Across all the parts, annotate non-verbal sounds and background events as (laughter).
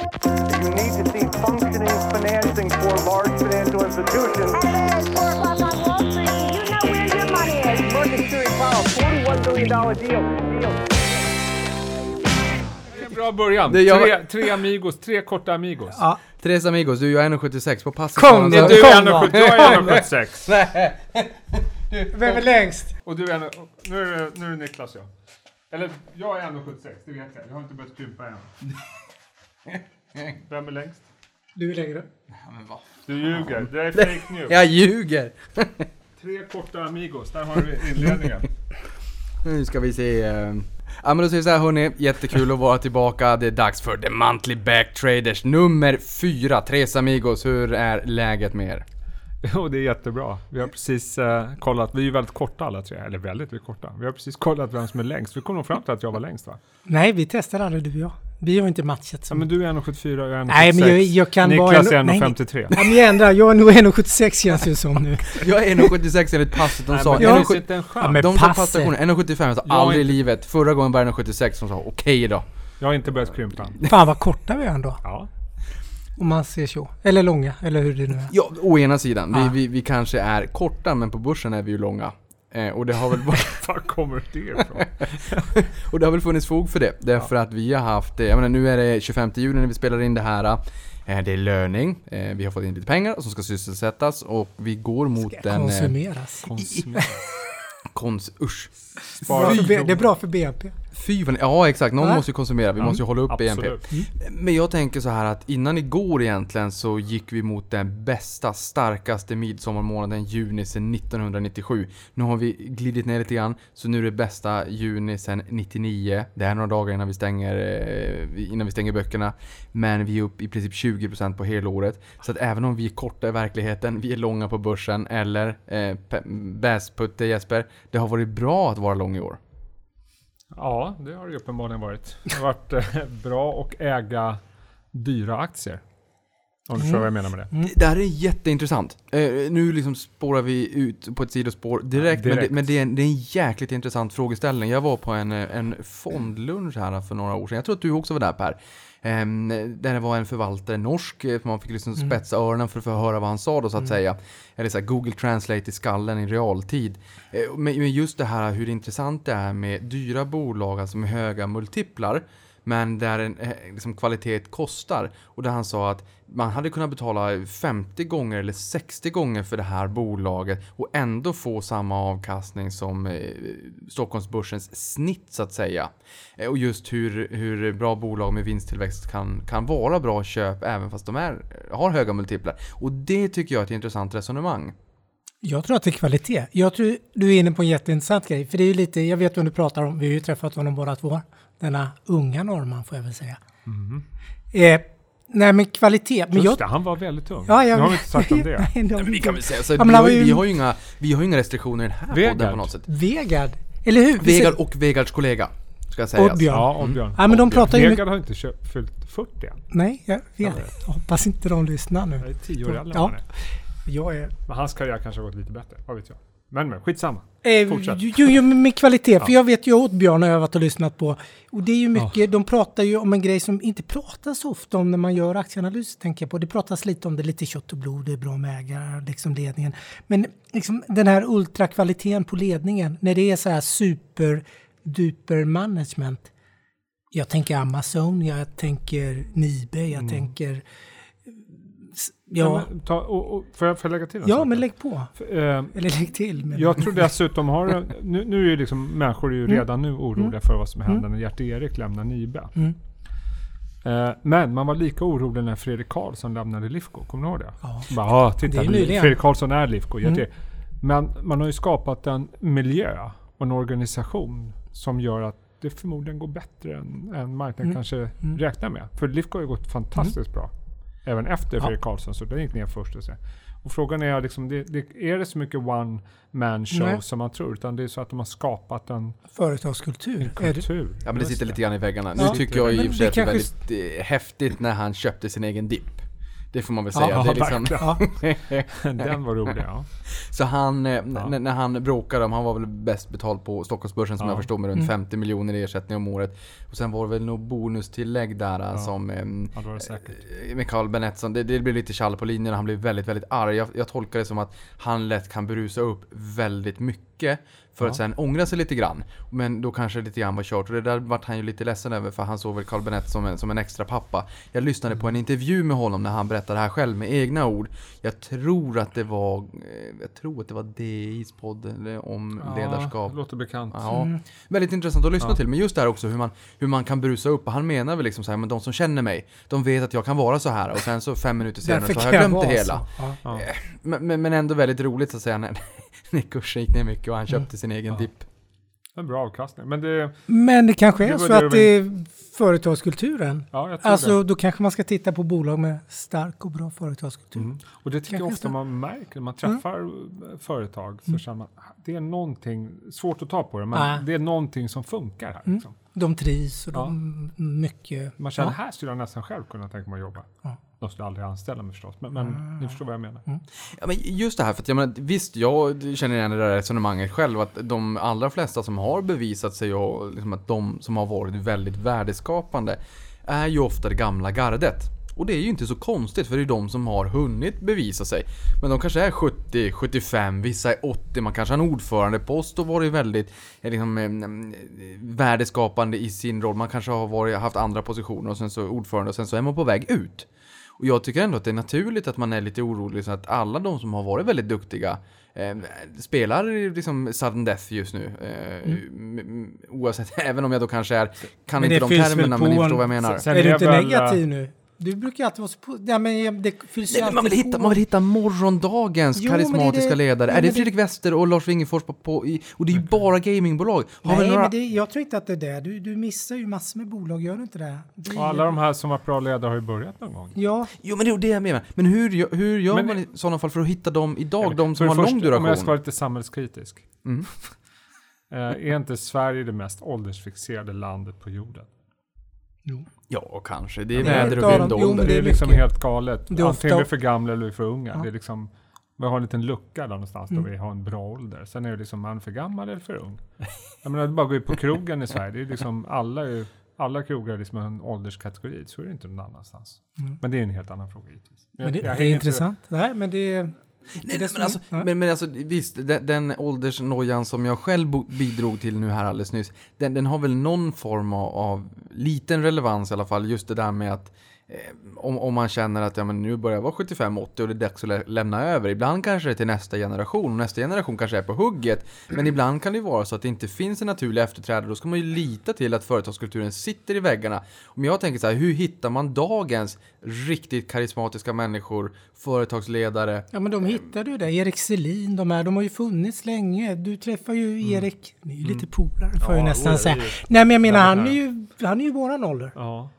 You need to see functioning financing for large financial institutions. It's four o'clock on Wall Street. You know where your money is. Market Steering Powell, $41 billion deal. deal. Det är en bra början. Det Tre, tre amigos, tre korta amigos. Ja. Tres amigos, du är 1,76 på passet. Kom Det du är då. 1,70, jag är 1,76. (laughs) Vem är längst? Och du är en, nu, är det, nu är det Niklas ja. Eller jag är 1,76, det vet jag. Jag har inte börjat krympa än. Vem är längst? Du är längre. Du ljuger, det är fake news. Jag ljuger! Tre korta amigos, där har vi inledningen. (laughs) Nu ska vi se. eh. Ja men då säger vi så här hörni, jättekul att vara tillbaka. Det är dags för The Monthly Back Traders nummer 4. Tres amigos, hur är läget med er? (laughs) Jo, det är jättebra. Vi har precis eh, kollat, vi är ju väldigt korta alla tre, eller väldigt, vi är korta. Vi har precis kollat vem som är längst. Vi kom nog fram till att jag var längst va? Nej, vi testar aldrig du och jag. Vi har inte matchat Ja, som... men du är 1,74 och jag är 1,76. Nej, men jag, jag kan vara... Niklas är en- nej, 1,53. Ja, men jag ändrar. Jag är nog 1,76 känns det som nu. (laughs) Jag är 1,76 enligt passet de Nej, sa. men Ja. det 1,70 finns inte en chans. Ja, men de sa passet. passtationen, 1,75 jag sa Jag har aldrig i inte- livet. Förra gången var det 1,76 som sa okej då. Jag har inte börjat krympa. Fan vad korta vi är ändå. Ja. Om man ser så. Eller långa, eller hur det nu är. Ja, å ena sidan. Ah. Vi, vi, vi kanske är korta men på börsen är vi ju långa. Eh, och det har väl varit (laughs) Var kommer det ifrån? (laughs) Och det har väl funnits fog för det. Därför att vi har haft, eh, jag menar nu är det 25 juni när vi spelar in det här. Eh, Det är löning, eh, vi har fått in lite pengar som ska sysselsättas och vi går mot Ska en... konsumeras. Konsumera. (laughs) Kons... Usch. Bra det är bra för BNP. Fy vad ni- Ja exakt, någon Va? måste ju konsumera, vi Ja, måste ju hålla upp BNP. absolut. Men jag tänker så här att innan igår egentligen så gick vi mot den bästa, starkaste midsommarmånaden juni sedan 1997. Nu har vi glidit ner lite grann, så nu är det bästa juni sedan 99. Det är några dagar innan vi stänger, eh, innan vi stänger böckerna. Men vi är upp i princip 20% på helåret. Så att även om vi är korta i verkligheten, vi är långa på börsen, eller eh, bäsputte Jesper, det har varit bra att vara lång i år. Ja, det har det ju uppenbarligen varit. Det har varit eh, bra att äga dyra aktier. Om du förstår vad jag menar med det. Det det här är jätteintressant. Eh, nu liksom spårar vi ut på ett sidospår direkt, Ja, Men, det, direkt. men det, är en, det är en jäkligt intressant frågeställning. Jag var på en, eh, en fondlunch här för några år sedan. Jag tror att du också var där Per. Ehm, där det var en förvaltare, norsk, eh, man fick liksom spetsa öronen för att få höra vad han sa då så att säga. Eller så här, Google Translate i skallen i realtid. Eh, Men men just det här hur intressant det är med dyra bolag, alltså med höga multiplar. Men där en eh, liksom, kvalitet kostar. Och där han sa att man hade kunnat betala 50 gånger eller 60 gånger för det här bolaget och ändå få samma avkastning som eh, Stockholmsbörsens snitt så att säga. Eh, och just hur, hur bra bolag med vinsttillväxt kan, kan vara bra köp även fast de är, har höga multiplar. Och det tycker jag är ett intressant resonemang. Jag tror att det är kvalitet. Jag tror du är inne på en jätteintressant grej. För det är ju lite, jag vet vad du pratar om, vi har ju träffat honom båda två. Denna unga norrman får jag väl säga. Eh, nej men kvalitet. Men Just jag, det, han var väldigt ung. Ja, jag, nu har vi inte sagt om (laughs) det. Nej, vi Vi inte. kan väl säga så, Ja, men vi, han har, ju- ju- vi, har ju inga, vi har ju inga restriktioner i den här Vegard. podden på något sätt. Vegard, eller hur? Vegard och Vegards kollega, ska sägas. Oddbjörn. Ja, Oddbjörn. Ja, men de pratar ju Vegard har inte köpt, fyllt 40 än. Nej, jag vet. Jag hoppas inte de lyssnar Jag är nu. 10 år äldre än Ja. Jag är... Men hans karriär kanske har gått lite bättre, vad vet jag. Men men, skitsamma. Eh, Fortsätt. jo, jo, med kvalitet. För Ja. jag vet ju åt Björn har jag varit och lyssnat på. Och det är ju mycket, de pratar ju om en grej som inte pratas ofta om när man gör aktieanalys, tänker jag på. Det pratas lite om det, lite kött och blod, det är bra med ägare, liksom ledningen. Men liksom den här ultrakvaliteten på ledningen, när det är så här super duper management. Jag tänker Amazon, jag tänker Nibe, jag tänker... Ja, Men, ta, och, och, får, jag, får jag lägga till en ja sak? men lägg på. För, eh, Eller lägg till. Men... Jag tror dessutom har nu, nu är ju liksom människor är ju Mm. redan nu oroliga för vad som händer när Gert-Erik lämnar Nibe. Mm. Eh, men man var lika orolig när Fredrik Karlsson lämnade Lifco, kommer du ihåg det? Ja. Bara, ah, Det titta, nyligen. Fredrik Karlsson är Lifco. Mm. Men man har ju skapat en miljö och en organisation som gör att det förmodligen går bättre än, än marknaden Mm. kanske Mm. räknar med. För Lifco har ju gått fantastiskt bra. Även efter Ja. Fredrik Karlsson, så den gick ner först. Och, så. och frågan är, liksom, det, det, är det så mycket one man show Nej. som man tror? Utan det är så att de har skapat en, Företagskultur. en det- kultur. Ja men det sitter lite grann i väggarna. Ja. Nu tycker jag i och för sig det att det är väldigt eh, häftigt när han köpte sin egen dipp. Det får man väl Ja, säga. ja, det är liksom, Ja, (laughs) Den var rolig, ja. så han, eh, n- när han bråkade om, han var väl bäst betald på Stockholmsbörsen som Ja. jag förstår med Mm. runt 50 miljoner i ersättning om året. Och sen var det väl något bonustillägg där som ehm, Ja, det var det säkert. eh, med Carl Benetton, det, det blev lite tjall på linjen han blev väldigt, väldigt arg. Jag, jag tolkar det som att han lätt kan brusa upp väldigt mycket för att Ja. sen ångra sig lite grann. Men då kanske lite grann var kört och det där vart han ju lite ledsen över för han såg väl Carl Benett som en, som en extra pappa. Jag lyssnade på en intervju med honom när han berättade det här själv med egna ord. Jag tror att det var, eh, jag tror att det var DIs podd eller om ledarskap. det låter bekant. Ja, väldigt intressant att lyssna Ja. till. Men just det här också hur man, hur man kan brusa upp. Och han menar väl liksom så här, men de som känner mig, de vet att jag kan vara så här. Och sen så fem minuter senare så har jag glömt det hela. så. Ja. Ja. Men, men, men ändå väldigt roligt att säga när, (laughs) när kursen gick ner mycket och han köpte sin egen Ja. dipp. En bra avkastning. Men det, Men det kanske Det är var så det att det är företagskulturen. ja, jag tror Alltså det. då kanske man ska titta på bolag med stark och bra företagskultur. Mm. Och det tycker jag Kanske ofta så. man märker när man träffar eh, företag. Så känner man det är någonting, svårt att ta på det, men Ja. det är någonting som funkar här. Liksom. De trivs och de mycket... Man känner, Ja. här skulle jag nästan själv kunna tänka mig att jobba. Ja. De skulle aldrig anställa mig förstås, men, men ni förstår vad jag menar. Ja, men just det här, för att jag menar, visst, jag känner igen det där resonemanget själv, att de allra flesta som har bevisat sig och liksom att de som har varit väldigt värdeskapande är ju ofta det gamla gardet. Och det är ju inte så konstigt för det är de som har hunnit bevisa sig. Men de kanske är 70, 75, vissa är 80, man kanske har en ordförandepost och varit väldigt eh, liksom, eh, mm, värdeskapande i sin roll. Man kanske har varit, haft andra positioner och sen så ordförande och sen så är man på väg ut. Och jag tycker ändå att det är naturligt att man är lite orolig så att alla de som har varit väldigt duktiga eh, spelar liksom sudden death just nu. Eh, m- m- Oavsett, (laughs) även om jag då kanske är, kan Men inte de termerna men ni förstår vad jag menar. Sen är du inte negativ nu? Du brukar ju alltid vara så... Ja, men det fylls ju Nej, men man, vill hitta, på. man vill hitta morgondagens Jo, karismatiska det- ledare. jo, är det Fredrik Wester och Lars Wingefors på, på i, Och det är ju bara gamingbolag. Har Nej, några... men det, jag tror inte att det är det. Du, du missar ju massor med bolag, gör du inte det? det Och alla de här som varit bra ledare har ju börjat någon gång. Ja, Jo men det är det jag menar. Men hur, gör- hur gör Men- man i sådana fall för att hitta dem idag? De som har lång första, Om jag ska vara duration? lite samhällskritisk. Mm. (laughs) Eh, är inte Sverige det mest åldersfixerade landet på jorden? Ja, kanske. Det är Det är väder och vind Jo, ålder. men Det är är liksom mycket. helt galet. Det är ofta- Antingen vi är för gamla eller vi är för unga. Ja. Det är liksom, vi har en liten lucka där någonstans Mm. då vi har en bra ålder. Sen är det liksom, man för gammal eller för ung? Jag menar, det är bara gå ut på krogen i Sverige. Det är liksom, alla, är, alla krogar är liksom en ålderskategori. Så är det inte någon annanstans. Men det är en helt annan fråga givetvis. Mm. men det, Jag- det jag är hänger inte- intressant. Nej, men det är... Nej, men, alltså, men, men alltså visst, den, den åldersnojan som jag själv bidrog till nu här alldeles nyss, den, den har väl någon form av, av liten relevans i alla fall, just det där med att om, om man känner att ja, men nu börjar jag vara 75-80 och det är dags att lä- lämna över. Ibland kanske det är till nästa generation, och nästa generation kanske är på hugget. Men ibland kan det vara så att det inte finns en naturlig efterträdare. Då ska man ju lita till att företagskulturen sitter i väggarna. Om jag tänker så här, hur hittar man dagens riktigt karismatiska människor, företagsledare, Ja, men de hittade ju det. Erik Selin, de här, de har ju funnits länge. Du träffar ju Erik, ni är ju lite polare får jag Ja, nästan oj, säga. Nej, men jag menar, han är ju, han är ju våran ålder. Ja,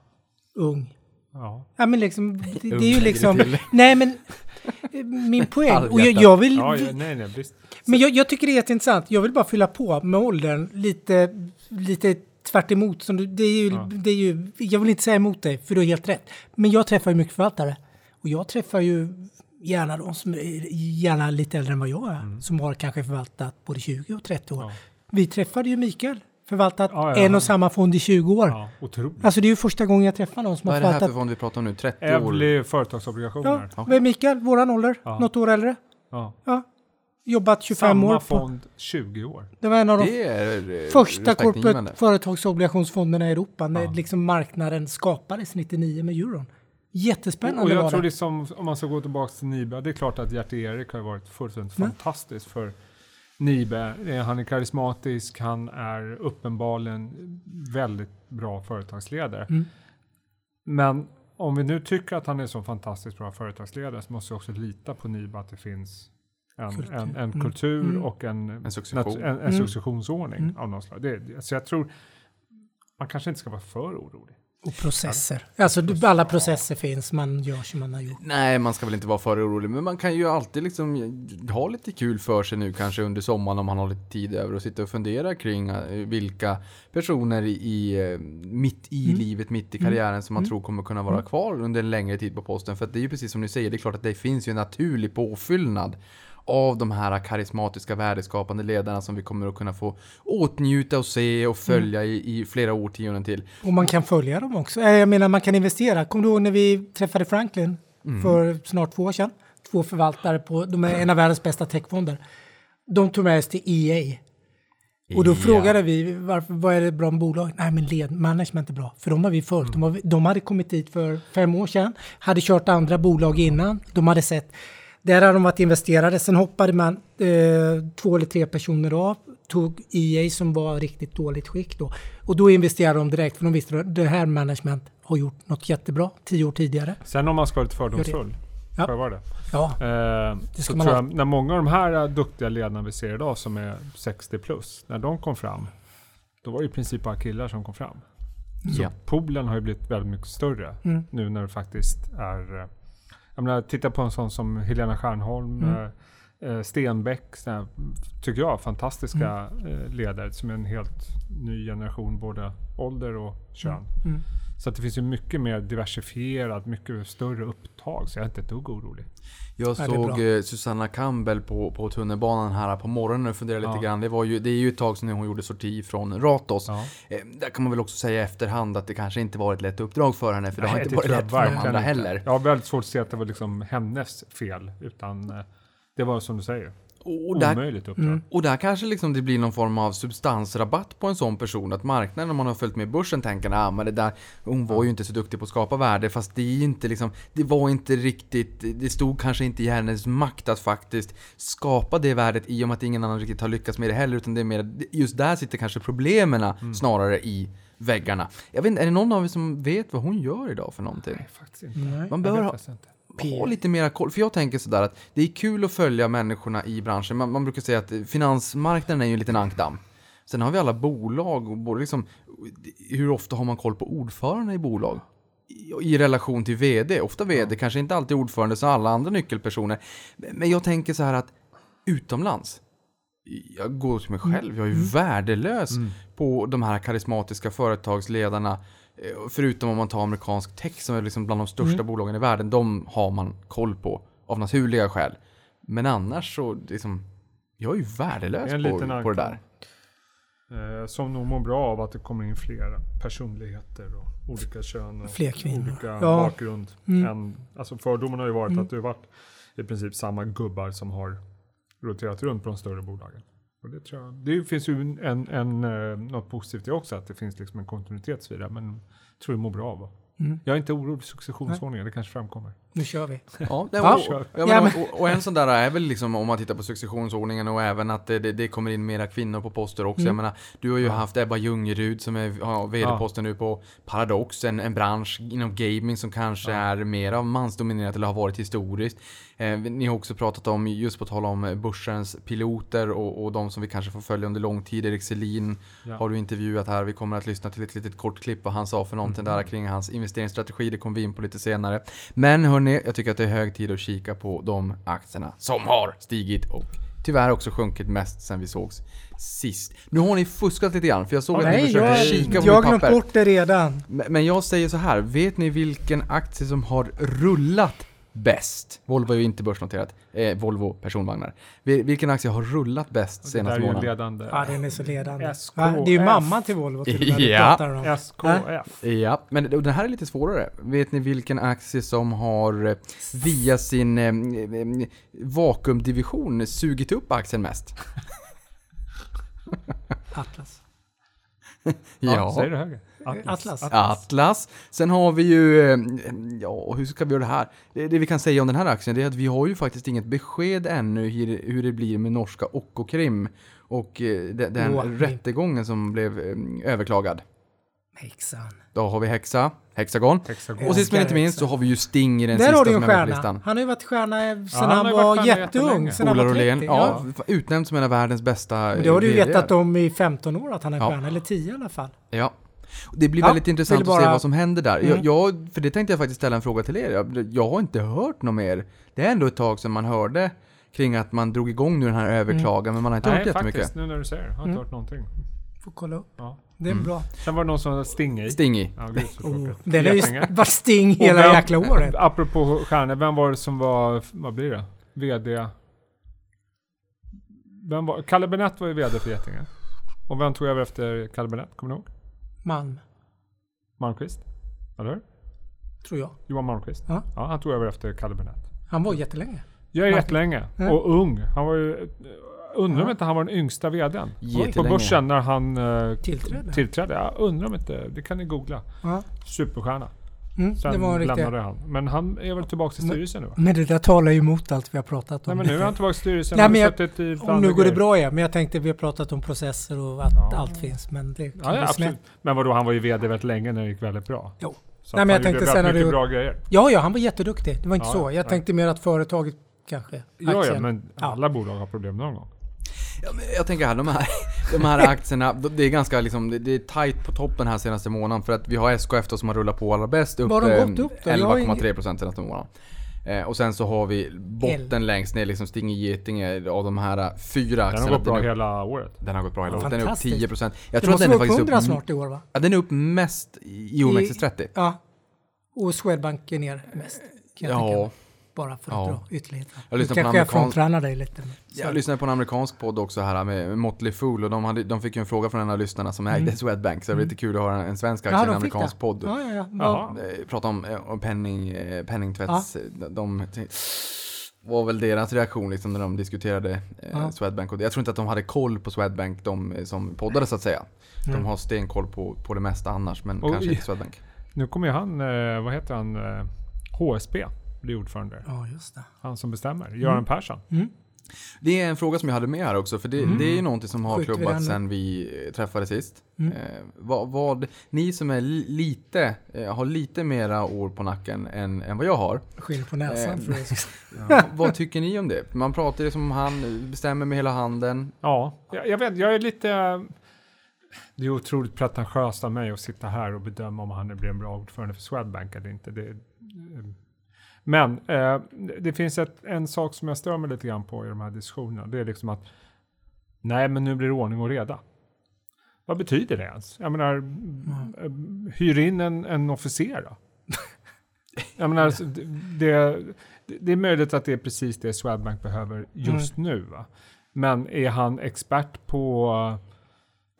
Ung. Ja. Ja, men liksom, det, det är ju liksom... Nej, men min (laughs) poäng, och jag, jag vill... ja, ja nej, nej, visst. Men jag, jag tycker det är jätteintressant. Jag vill bara fylla på med åldern lite, lite tvärt emot. Som du, det är ju, Ja. det är ju, jag vill inte säga emot dig, för du har helt rätt. Men jag träffar ju mycket förvaltare. Och jag träffar ju gärna de som är gärna lite äldre än vad jag är. Som har kanske förvaltat både 20 och 30 år. Ja. Vi träffade ju Mikael, förvaltat Ja, ja, en och samma fond i 20 år. Ja, otroligt. Alltså det är ju första gången jag träffar någon som Vad har är det här för förvaltat... fond vi pratar om nu? 30 år? Evli företagsobligationer. Ja, vad är Mikael? Våran ålder? Ja. Något år äldre? Ja. Ja. Jobbat 25 Samma år. På, fond 20 år. det var en av de är eh, första corporate företagsobligationsfonderna i Europa när Ja. liksom marknaden skapades 99 med euron. Jättespännande Och jag tror det. liksom, om man ska gå tillbaka till Nibe, det är klart att Gert-Erik har varit fullständigt Mm. fantastiskt för Nibe. Eh, Han är karismatisk, han är uppenbarligen väldigt bra företagsledare. Mm. Men om vi nu tycker att han är så fantastiskt bra företagsledare så måste vi också lita på Nibe att det finns en Kultur. en, en Mm. kultur Mm. och en, En succession. en, en Mm. successionsordning Mm. av något slag. Det- så jag tror man kanske inte ska vara för orolig. Och processer. Alltså alla processer finns, man gör som man har gjort. Nej, man ska väl inte vara för orolig, men man kan ju alltid liksom ha lite kul för sig nu kanske under sommaren om man har lite tid över och sitta och fundera kring eh, vilka personer i, eh, mitt i livet, mitt i karriären som man tror kommer kunna vara kvar under en längre tid på posten. För det är ju precis som ni säger, det är klart att det finns ju en naturlig påfyllnad av de här karismatiska värdeskapande ledarna som vi kommer att kunna få åtnjuta och se och följa i, i flera årtionden till. Och man kan följa dem också. Eh, Jag menar, man kan investera. Kommer du ihåg när vi träffade Franklin för snart två år sedan? Två förvaltare på, de är en av världens bästa techfonder. De tog med oss till EA. Och då Ja. frågade vi varför, vad är det bra med bolag? Nej, men led, management är bra. För de har vi följt. De, har, de hade kommit dit för fem år sedan, hade kört andra bolag innan. De hade sett, där hade de varit investerade. Sen hoppade man eh, två eller tre personer av, tog EA som var riktigt dåligt skick då. Och då investerade de direkt, för de visste att det här management har gjort något jättebra tio år tidigare. Sen om man ska vara lite fördomsfull, Ja. får jag vara det? Ja, Eh, Det ska man tror jag, när många av de här eh, duktiga ledarna vi ser idag som är 60 plus, när de kom fram, då var det i princip bara killar som kom fram. Så Ja. poolen har ju blivit väldigt mycket större Mm. nu när det faktiskt är... Jag menar, titta på en sån som Helena Stjärnholm, Mm. eh, eh, Stenbeck, såna tycker jag, fantastiska Mm. eh, ledare som är en helt ny generation, både ålder och kön. Mm. Så att det finns ju mycket mer diversifierat, mycket större upptag, så jag är inte ett dugg orolig. Jag är såg eh, Susanna Campbell på, på tunnelbanan här på morgonen och funderade lite Ja. grann. Det, var ju, det är ju ett tag sedan hon gjorde sorti från Ratos. Ja. Eh, där kan man väl också säga i efterhand att det kanske inte var ett lätt uppdrag för henne, för det har Nej, inte varit lätt för de andra heller. Jag har väldigt svårt att se att det var liksom hennes fel, utan eh, det var som du säger, Och där, omöjligt uppdrag. Mm. och där kanske liksom det blir någon form av substansrabatt på en sån person. Att marknaden, om man har följt med börsen, tänker ah, men det där, hon var ju inte så duktig på att skapa värde. Fast det är inte liksom, det var inte riktigt, det stod kanske inte i hennes makt att faktiskt skapa det värdet i och med att ingen annan riktigt har lyckats med det heller. Utan det är mer, just där sitter kanske problemen Mm. snarare i väggarna. Jag vet inte, är det någon av er som vet vad hon gör idag för någonting? Nej, faktiskt inte. nej. Man Jag bör vet ha, faktiskt inte. Ha lite mera koll. För jag tänker sådär att det är kul att följa människorna i branschen. Man, man brukar säga att finansmarknaden är ju en liten ankdamm. Sen har vi alla bolag och både liksom, hur ofta har man koll på ordförande i bolag? I, i relation till vd. Ofta vd, kanske inte alltid ordförande som alla andra nyckelpersoner. Men jag tänker så här att utomlands, jag går till mig själv, jag är ju värdelös på de här karismatiska företagsledarna. Eh, Förutom om man tar amerikansk tech som är liksom bland de största bolagen i världen. De har man koll på av naturliga skäl. Men annars så liksom, jag är ju värdelös en på, liten på det där. Eh, som nog mår bra av att det kommer in fler personligheter och olika kön och Fler kvinnor. olika Ja. bakgrund. Mm. Än, alltså fördomen har ju varit att det har varit i princip samma gubbar som har roterat runt på de större bolagen. Och det, tror jag, det finns ju en, en, eh, något positivt i också, att det finns liksom en kontinuitet men jag tror det mår bra av. Mm. Jag är inte orolig för successionsordningen, det kanske framkommer. Nu kör vi. (laughs) Ja, det, Ja. och, Kör. ja, men, och, och en sån där är väl liksom om man tittar på successionsordningen och även att det, det, kommer in mera kvinnor på poster också. Mm. Jag menar, du har ju Ja. haft Ebba Ljungerud som är ja, vd-posten nu på Paradox, en, en bransch inom gaming som kanske är mer av mansdominerat eller har varit historiskt. Eh, ni har också pratat om, just på tal om börsens piloter och, och de som vi kanske får följa under lång tid. Erik Selin har du intervjuat här. Vi kommer att lyssna till ett litet kort klipp vad han sa för någonting Mm. där kring hans investeringsstrategi. Det kommer vi in på lite senare. Men hörni, jag tycker att det är hög tid att kika på de aktierna som har stigit och tyvärr också sjunkit mest sen vi sågs sist. Nu har ni fuskat lite grann för jag såg att ni Nej, försökte jag, kika på jag har glömt bort det redan. Men men jag säger så här, vet ni vilken aktie som har rullat bäst? Volvo är ju inte börsnoterat. Eh, Volvo personvagnar. Vil- Vilken aktie har rullat bäst Det senaste är ju en månaden? ledande. Ja, den är så ledande. SKF. Va? Det är ju mamman till Volvo till och med Ja. SKF. Ja, men det- den här är lite svårare. Vet ni vilken aktie som har eh, via sin eh, eh, vakuumdivision sugit upp aktien mest? Atlas. Ja, säger du högre? Atlas. Atlas. Sen har vi ju, eh, ja hur ska vi göra det här? Det, det vi kan säga om den här aktien det är att vi har ju faktiskt inget besked ännu hur, hur det blir med norska Okkokrim och eh, de, den Åh, rättegången som blev eh, överklagad. Häxan. Då har vi Hexa, Hexagon. Hexagon. Och sist men inte minst så har vi ju Sting i den Där sista har du en på stjärna. listan. Han har ju varit stjärna sedan han han, varit var jätteung. Sedan han Ola var 30. Rolén, ja, utnämnd som en av världens bästa Men det har du ju vetat om i 15 år att han är Ja. stjärna, eller 10 i alla fall. Ja. Det blir Ja, väldigt intressant vill att se bara- vad som händer där. Jag, Mm. jag, för det tänkte jag faktiskt ställa en fråga till er. Jag, jag har inte hört något mer. Det är ändå ett tag sedan man hörde kring att man drog igång nu den här överklagan, men man har inte hört Nej, jättemycket. faktiskt, nu när du säger det. Jag har inte Mm. hört någonting. Får kolla upp. Ja. Det är bra. Sen var det någon som hade Sting i. Sting i. Ja, gud Oh, den har ju varit sting hela vem- jäkla året. (laughs) Apropå stjärnor, vem var det som var, vad blir det? VD? Vem var, Kalle Bennett var ju VD för Getinge. Och vem tog över efter Kalle Bennett? Kommer du ihåg? Malm, Malmqvist? Eller hur? tror jag. Johan Malmqvist? Ja. Ja, han tog över efter Kalle Bennett. Han var jättelänge. Jag är Malm- jättelänge. Ja. Och ung. Han var ju... Undrar om inte han var den yngsta VDn på börsen när han eh, Tillträdde. tillträdde. Jag undrar om inte, det kan ni googla. Ja. Superstjärna. Mm, Sen det var riktigt. lämnade han. Men han är väl tillbaka i styrelsen nu va? Men det där talar ju emot allt vi har pratat om. Nej men nu är han tillbaka i styrelsen. Nej, men jag- Om nu går det bra igen, men jag tänkte vi har pratat om processer och att Ja. allt finns. Men det Ja, ja absolut. Men vadå, han var ju VD väldigt länge när det gick väldigt bra. Jo. Så Nej, men jag tänkte sen när du- bra grejer. Ja, ja, han var jätteduktig. Det var inte Ja, så. ja, Jag nej. tänkte mer att företaget kanske, Ja, ja, men alla bolag har problem någon gång. Ja, men jag tänker här, de här, de här aktierna, det är ganska liksom, det, det är tight på toppen här senaste månaden för att vi har SKF då som har rullat på allra bäst, upp, Vad har de eh, gått upp då? Jag har 11,3% senaste månaden. Eh, och sen så har vi botten längst ner, liksom Sting Getinge av de här fyra Den har aktierna. gått bra hela året. den har gått bra hela året. Den är upp Fantastiskt. 10%. Jag tror att den är faktiskt 100 upp, snart i år va? ja, den är upp mest i OMXS30. Ja. Och Swedbank är ner mest. Kan jag Ja. Bara för att Ja. dra ytterligheter. Jag Nu lyssnar på kanske jag amerikan- fronttränar dig lite. men- Jag lyssnade på en amerikansk podd också här med Motley Fool och de, hade, de fick ju en fråga från en av lyssnarna som ägde Swedbank så det var lite kul att höra en svensk aktie i Mm. Ja, en de fick amerikansk det. podd. Ja, ja, ja. Ja. Eh, prata om, eh, om penning, eh, penningtvätts... De, de var väl deras reaktion liksom när de diskuterade eh, Ja. Swedbank. Och jag tror inte att de hade koll på Swedbank, de som poddade så att säga. De Mm. har stenkoll på, på det mesta annars, men Och kanske i- inte Swedbank. Nu kommer ju han, eh, vad heter han, eh, HSB bli ordförande. ja, just det. Han som bestämmer. Mm. Göran Persson. Det är en fråga som jag hade med här också, för det, det är ju någonting som har Mm. Skjuter vi klubbats sen vi eh, träffades sist. Mm. Eh, vad, vad, ni som är li- lite, eh, har lite mera år på nacken än, än vad jag har, Skinn på näsan. Eh, för det. (laughs) vad tycker ni om det? Man pratar ju som om han bestämmer med hela handen. Ja, jag, jag vet, jag är lite... Det är otroligt pretentiöst av mig att sitta här och bedöma om han blir en bra ordförande för Swedbank eller inte. Det, men eh, det finns ett, en sak som jag stör mig lite grann på i de här diskussionerna. Det är liksom att nej, men nu blir det ordning och reda. Vad betyder det ens? Jag menar, eh, hyr in en, en officer då? (laughs) Jag menar, alltså, det, det, är möjligt att det är precis det Swedbank behöver just nu. Va? Men är han expert på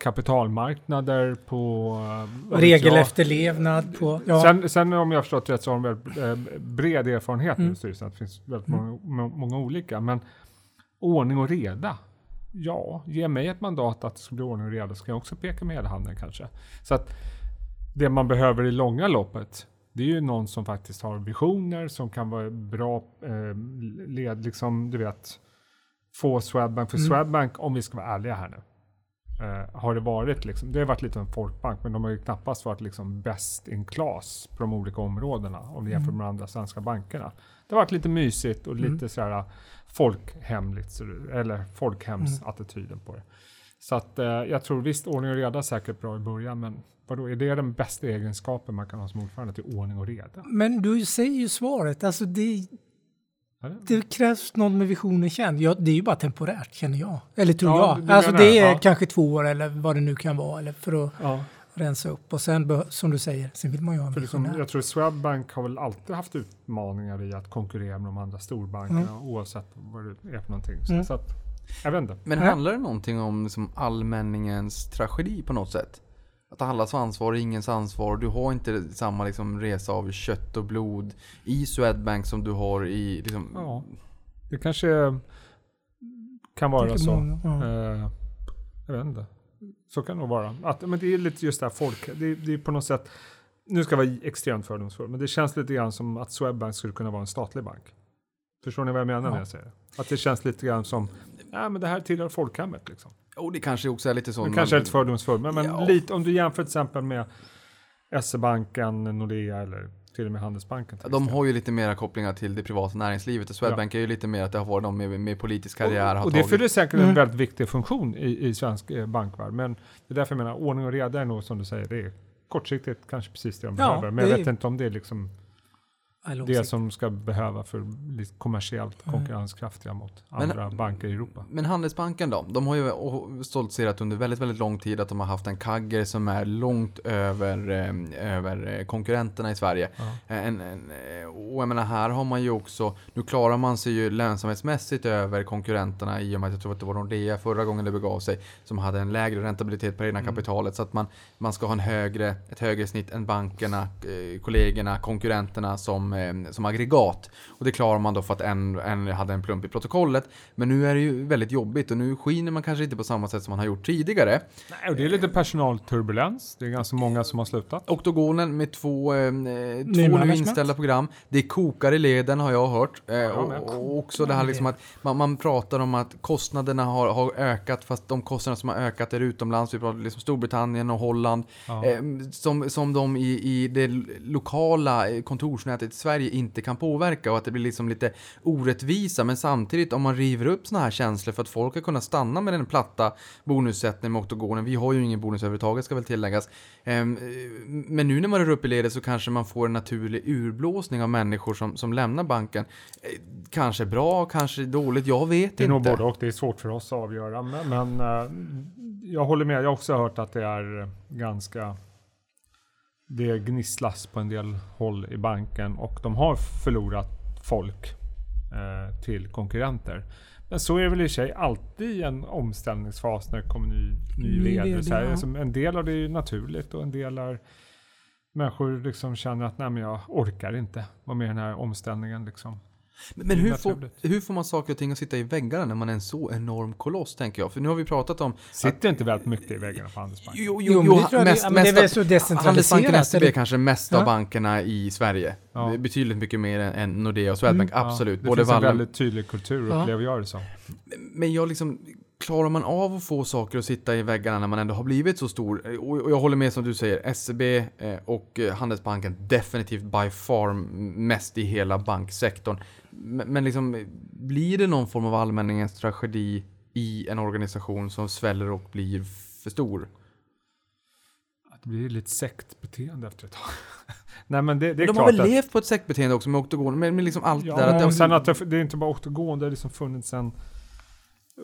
kapitalmarknader, på... eh? Regelefterlevnad på... Ja. Sen, sen om jag förstått rätt så har de väldigt eh, bred erfarenhet Mm. i styrelsen. Det finns väldigt många, må- många olika. Men ordning och reda. Ja, ge mig ett mandat att det ska bli ordning och reda så kan jag också peka med hela handen kanske. Så att det man behöver i långa loppet det är ju någon som faktiskt har visioner, som kan vara bra eh, led, liksom du vet, få Swedbank. För Mm. Swedbank, om vi ska vara ärliga här nu, eh, har det varit liksom, det har varit lite en folkbank, men de har ju knappast varit liksom best in class på de olika områdena om vi jämför Mm. med de andra svenska bankerna. Det har varit lite mysigt och lite sådär folkhemligt, eller folkhemsattityden på det. Så att eh, jag tror visst, ordning och reda är säkert bra i början, men vadå, är det den bästa egenskapen man kan ha som ordförande till ordning och reda? Men du säger ju svaret. Alltså det? Det krävs någon med visionen känd. Ja, det är ju bara temporärt känner jag. Eller tror Ja, jag. Alltså det är ja. kanske två år eller vad det nu kan vara. Eller för att Ja, rensa upp. Och sen, som du säger, sen vill man ju ha en för liksom, jag tror Swedbank har väl alltid haft utmaningar i att konkurrera med de andra storbankerna oavsett vad det är för någonting. Så, Mm. så att, jag vet inte. Men handlar det någonting om liksom allmänningens tragedi på något sätt? Att allas ansvar är ingens ansvar. Du har inte samma liksom resa av kött och blod i Swedbank som du har i... Liksom, Ja, det kanske kan vara så. många, ja. Eh, jag vet inte. Så kan det nog vara. Att, men det är lite just det här folk, det, det är på något sätt, nu ska jag vara extremt fördomsfull, men det känns lite grann som att Swedbank skulle kunna vara en statlig bank. Förstår ni vad jag menar Ja. när jag säger det? Att det känns lite grann som, nej men det här tillhör folkhemmet liksom. Och det kanske också är lite så. Man- kanske är lite fördomsfull, men, men Ja. lite, om du jämför till exempel med SE-banken, Nordea eller till och med Handelsbanken. De exempel. har ju lite mera kopplingar till det privata näringslivet och Swedbank är ju lite mer att det har varit de med, med politisk karriär har och det fyller säkert Mm. en väldigt viktig funktion i, i svensk eh, bankvärld. Men det är därför jag menar, ordning och reda är nog som du säger, det är kortsiktigt kanske precis det de Ja, behöver. Men jag det vet inte om det är liksom Ja, det som ska behöva för lite kommersiellt konkurrenskraftiga mot Men- andra banker i Europa. Men Handelsbanken då? De har ju stoltserat under väldigt, väldigt lång tid att de har haft en kagger som är långt över, eh, över eh, konkurrenterna i Sverige. Eh, En, en, och jag menar, här har man ju också, nu klarar man sig ju lönsamhetsmässigt över konkurrenterna i och med att jag tror att det var Nordea förra gången det begav sig som hade en lägre räntabilitet på det egna kapitalet. Så att man, man ska ha en högre, ett högre snitt än bankerna, kollegorna, konkurrenterna som, eh, som aggregat. Och det klarar man då för att en, en hade en plump i protokollet. Men nu är det ju väldigt jobbigt och nu skiner man kanske inte på samma sätt som man har gjort tidigare. Nej, och det är lite personalturbulens. Det är ganska många som har slutat. Oktogonen med två, eh, två nu inställda program. Det kokar i leden har jag hört. Eh, och, och också det här liksom att man, man pratar om att kostnaderna har, har ökat fast de kostnader som har ökat är utomlands. Vi pratar liksom Storbritannien och Holland. Ja. Eh, som, som de i, i det lokala kontorsnätet Sverige inte kan påverka och att det blir liksom lite orättvisa. Men samtidigt om man river upp såna här känslor för att folk ska kunna stanna med den platta bonussättningen med oktogonen. Vi har ju ingen bonus överhuvudtaget ska väl tilläggas. Ehm, eh, Men nu när man rör upp i ledet så kanske man får en naturlig urblåsning av människor som, som lämnar banken. Eh, Kanske bra, kanske dåligt, jag vet Det är inte. nog både och. Det är svårt för oss att avgöra. Men, men eh, jag håller med. Jag har också hört att det är ganska... Det gnisslas på en del håll i banken och de har förlorat folk eh, till konkurrenter. Men så är det väl i sig alltid en omställningsfas när det kommer ny, ny Ny ledare. vd, Så här, alltså, en del av det är naturligt och en del är människor liksom känner att nej, men jag orkar inte vara med i den här omställningen. Liksom. Men är hur får, hur får man saker och ting att sitta i väggarna när man är en så enorm koloss, tänker jag? För nu har vi pratat om... Sitter inte väldigt mycket i väggarna på Handelsbanken? Jo, Jo, men det tror jag det- mest, ja, men det är mest väl så decentraliserat, Handelsbanken SEB är kanske mest Ja. av bankerna i Sverige. Ja. Betydligt mycket mer än- Nordea och Swedbank, Mm. absolut. Ja, det Både finns en Wallen, väldigt tydlig kultur Ja. upplever jag det som. Men jag liksom, klarar man av att få saker att sitta i väggarna när man ändå har blivit så stor? Och jag håller med som du säger, SEB eh, och eh, Handelsbanken definitivt by far mest i hela banksektorn. Men men liksom, blir det någon form av allmänningens tragedi i en organisation som sväller och blir för stor? Att det blir lite sektbeteende efter ett tag. (laughs) Nej men det, det är De har väl att... levt på ett sektbeteende också med oktogon, men, men liksom allt Ja, där. Att det, sen att det, det är inte bara oktogon, det har liksom funnits en,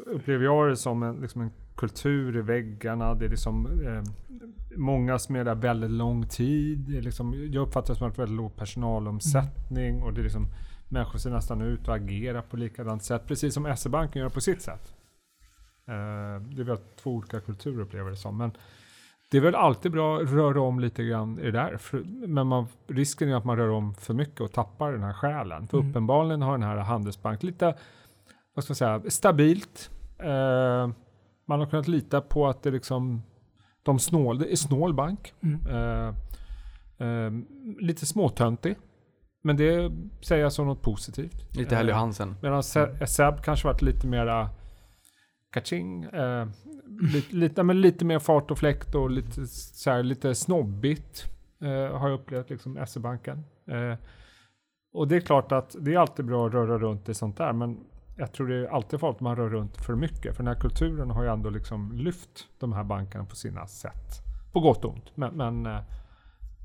upplever jag det som en, liksom en kultur i väggarna. Det är liksom eh, många som är där väldigt lång tid. Det är liksom, jag uppfattar det som att väldigt låg personalomsättning och det är liksom människor ser nästan ut och agerar på likadant sätt. Precis som SE-banken gör på sitt sätt. Eh, det är väl två olika kulturer upplever det som. Men det är väl alltid bra att röra om lite grann i det där. Men man, risken är att man rör om för mycket och tappar den här själen. För Mm. uppenbarligen har den här Handelsbank lite, vad ska man säga, stabilt. Eh, man har kunnat lita på att det liksom, de snål, det är snål bank. Mm. Eh, eh, lite småtöntig. Men det säger jag som något positivt. lite Helly Hansen. Medan Se- Seb kanske varit lite mera kaching. Eh, lite, lite, men lite mer fart och fläkt och lite, så här, lite snobbigt. Eh, har jag upplevt liksom SE-banken. Eh, och det är klart att det är alltid bra att röra runt i sånt där. Men jag tror det är alltid farligt att man rör runt för mycket. För den här kulturen har ju ändå liksom lyft de här bankerna på sina sätt. På gott och ont. Men, men eh,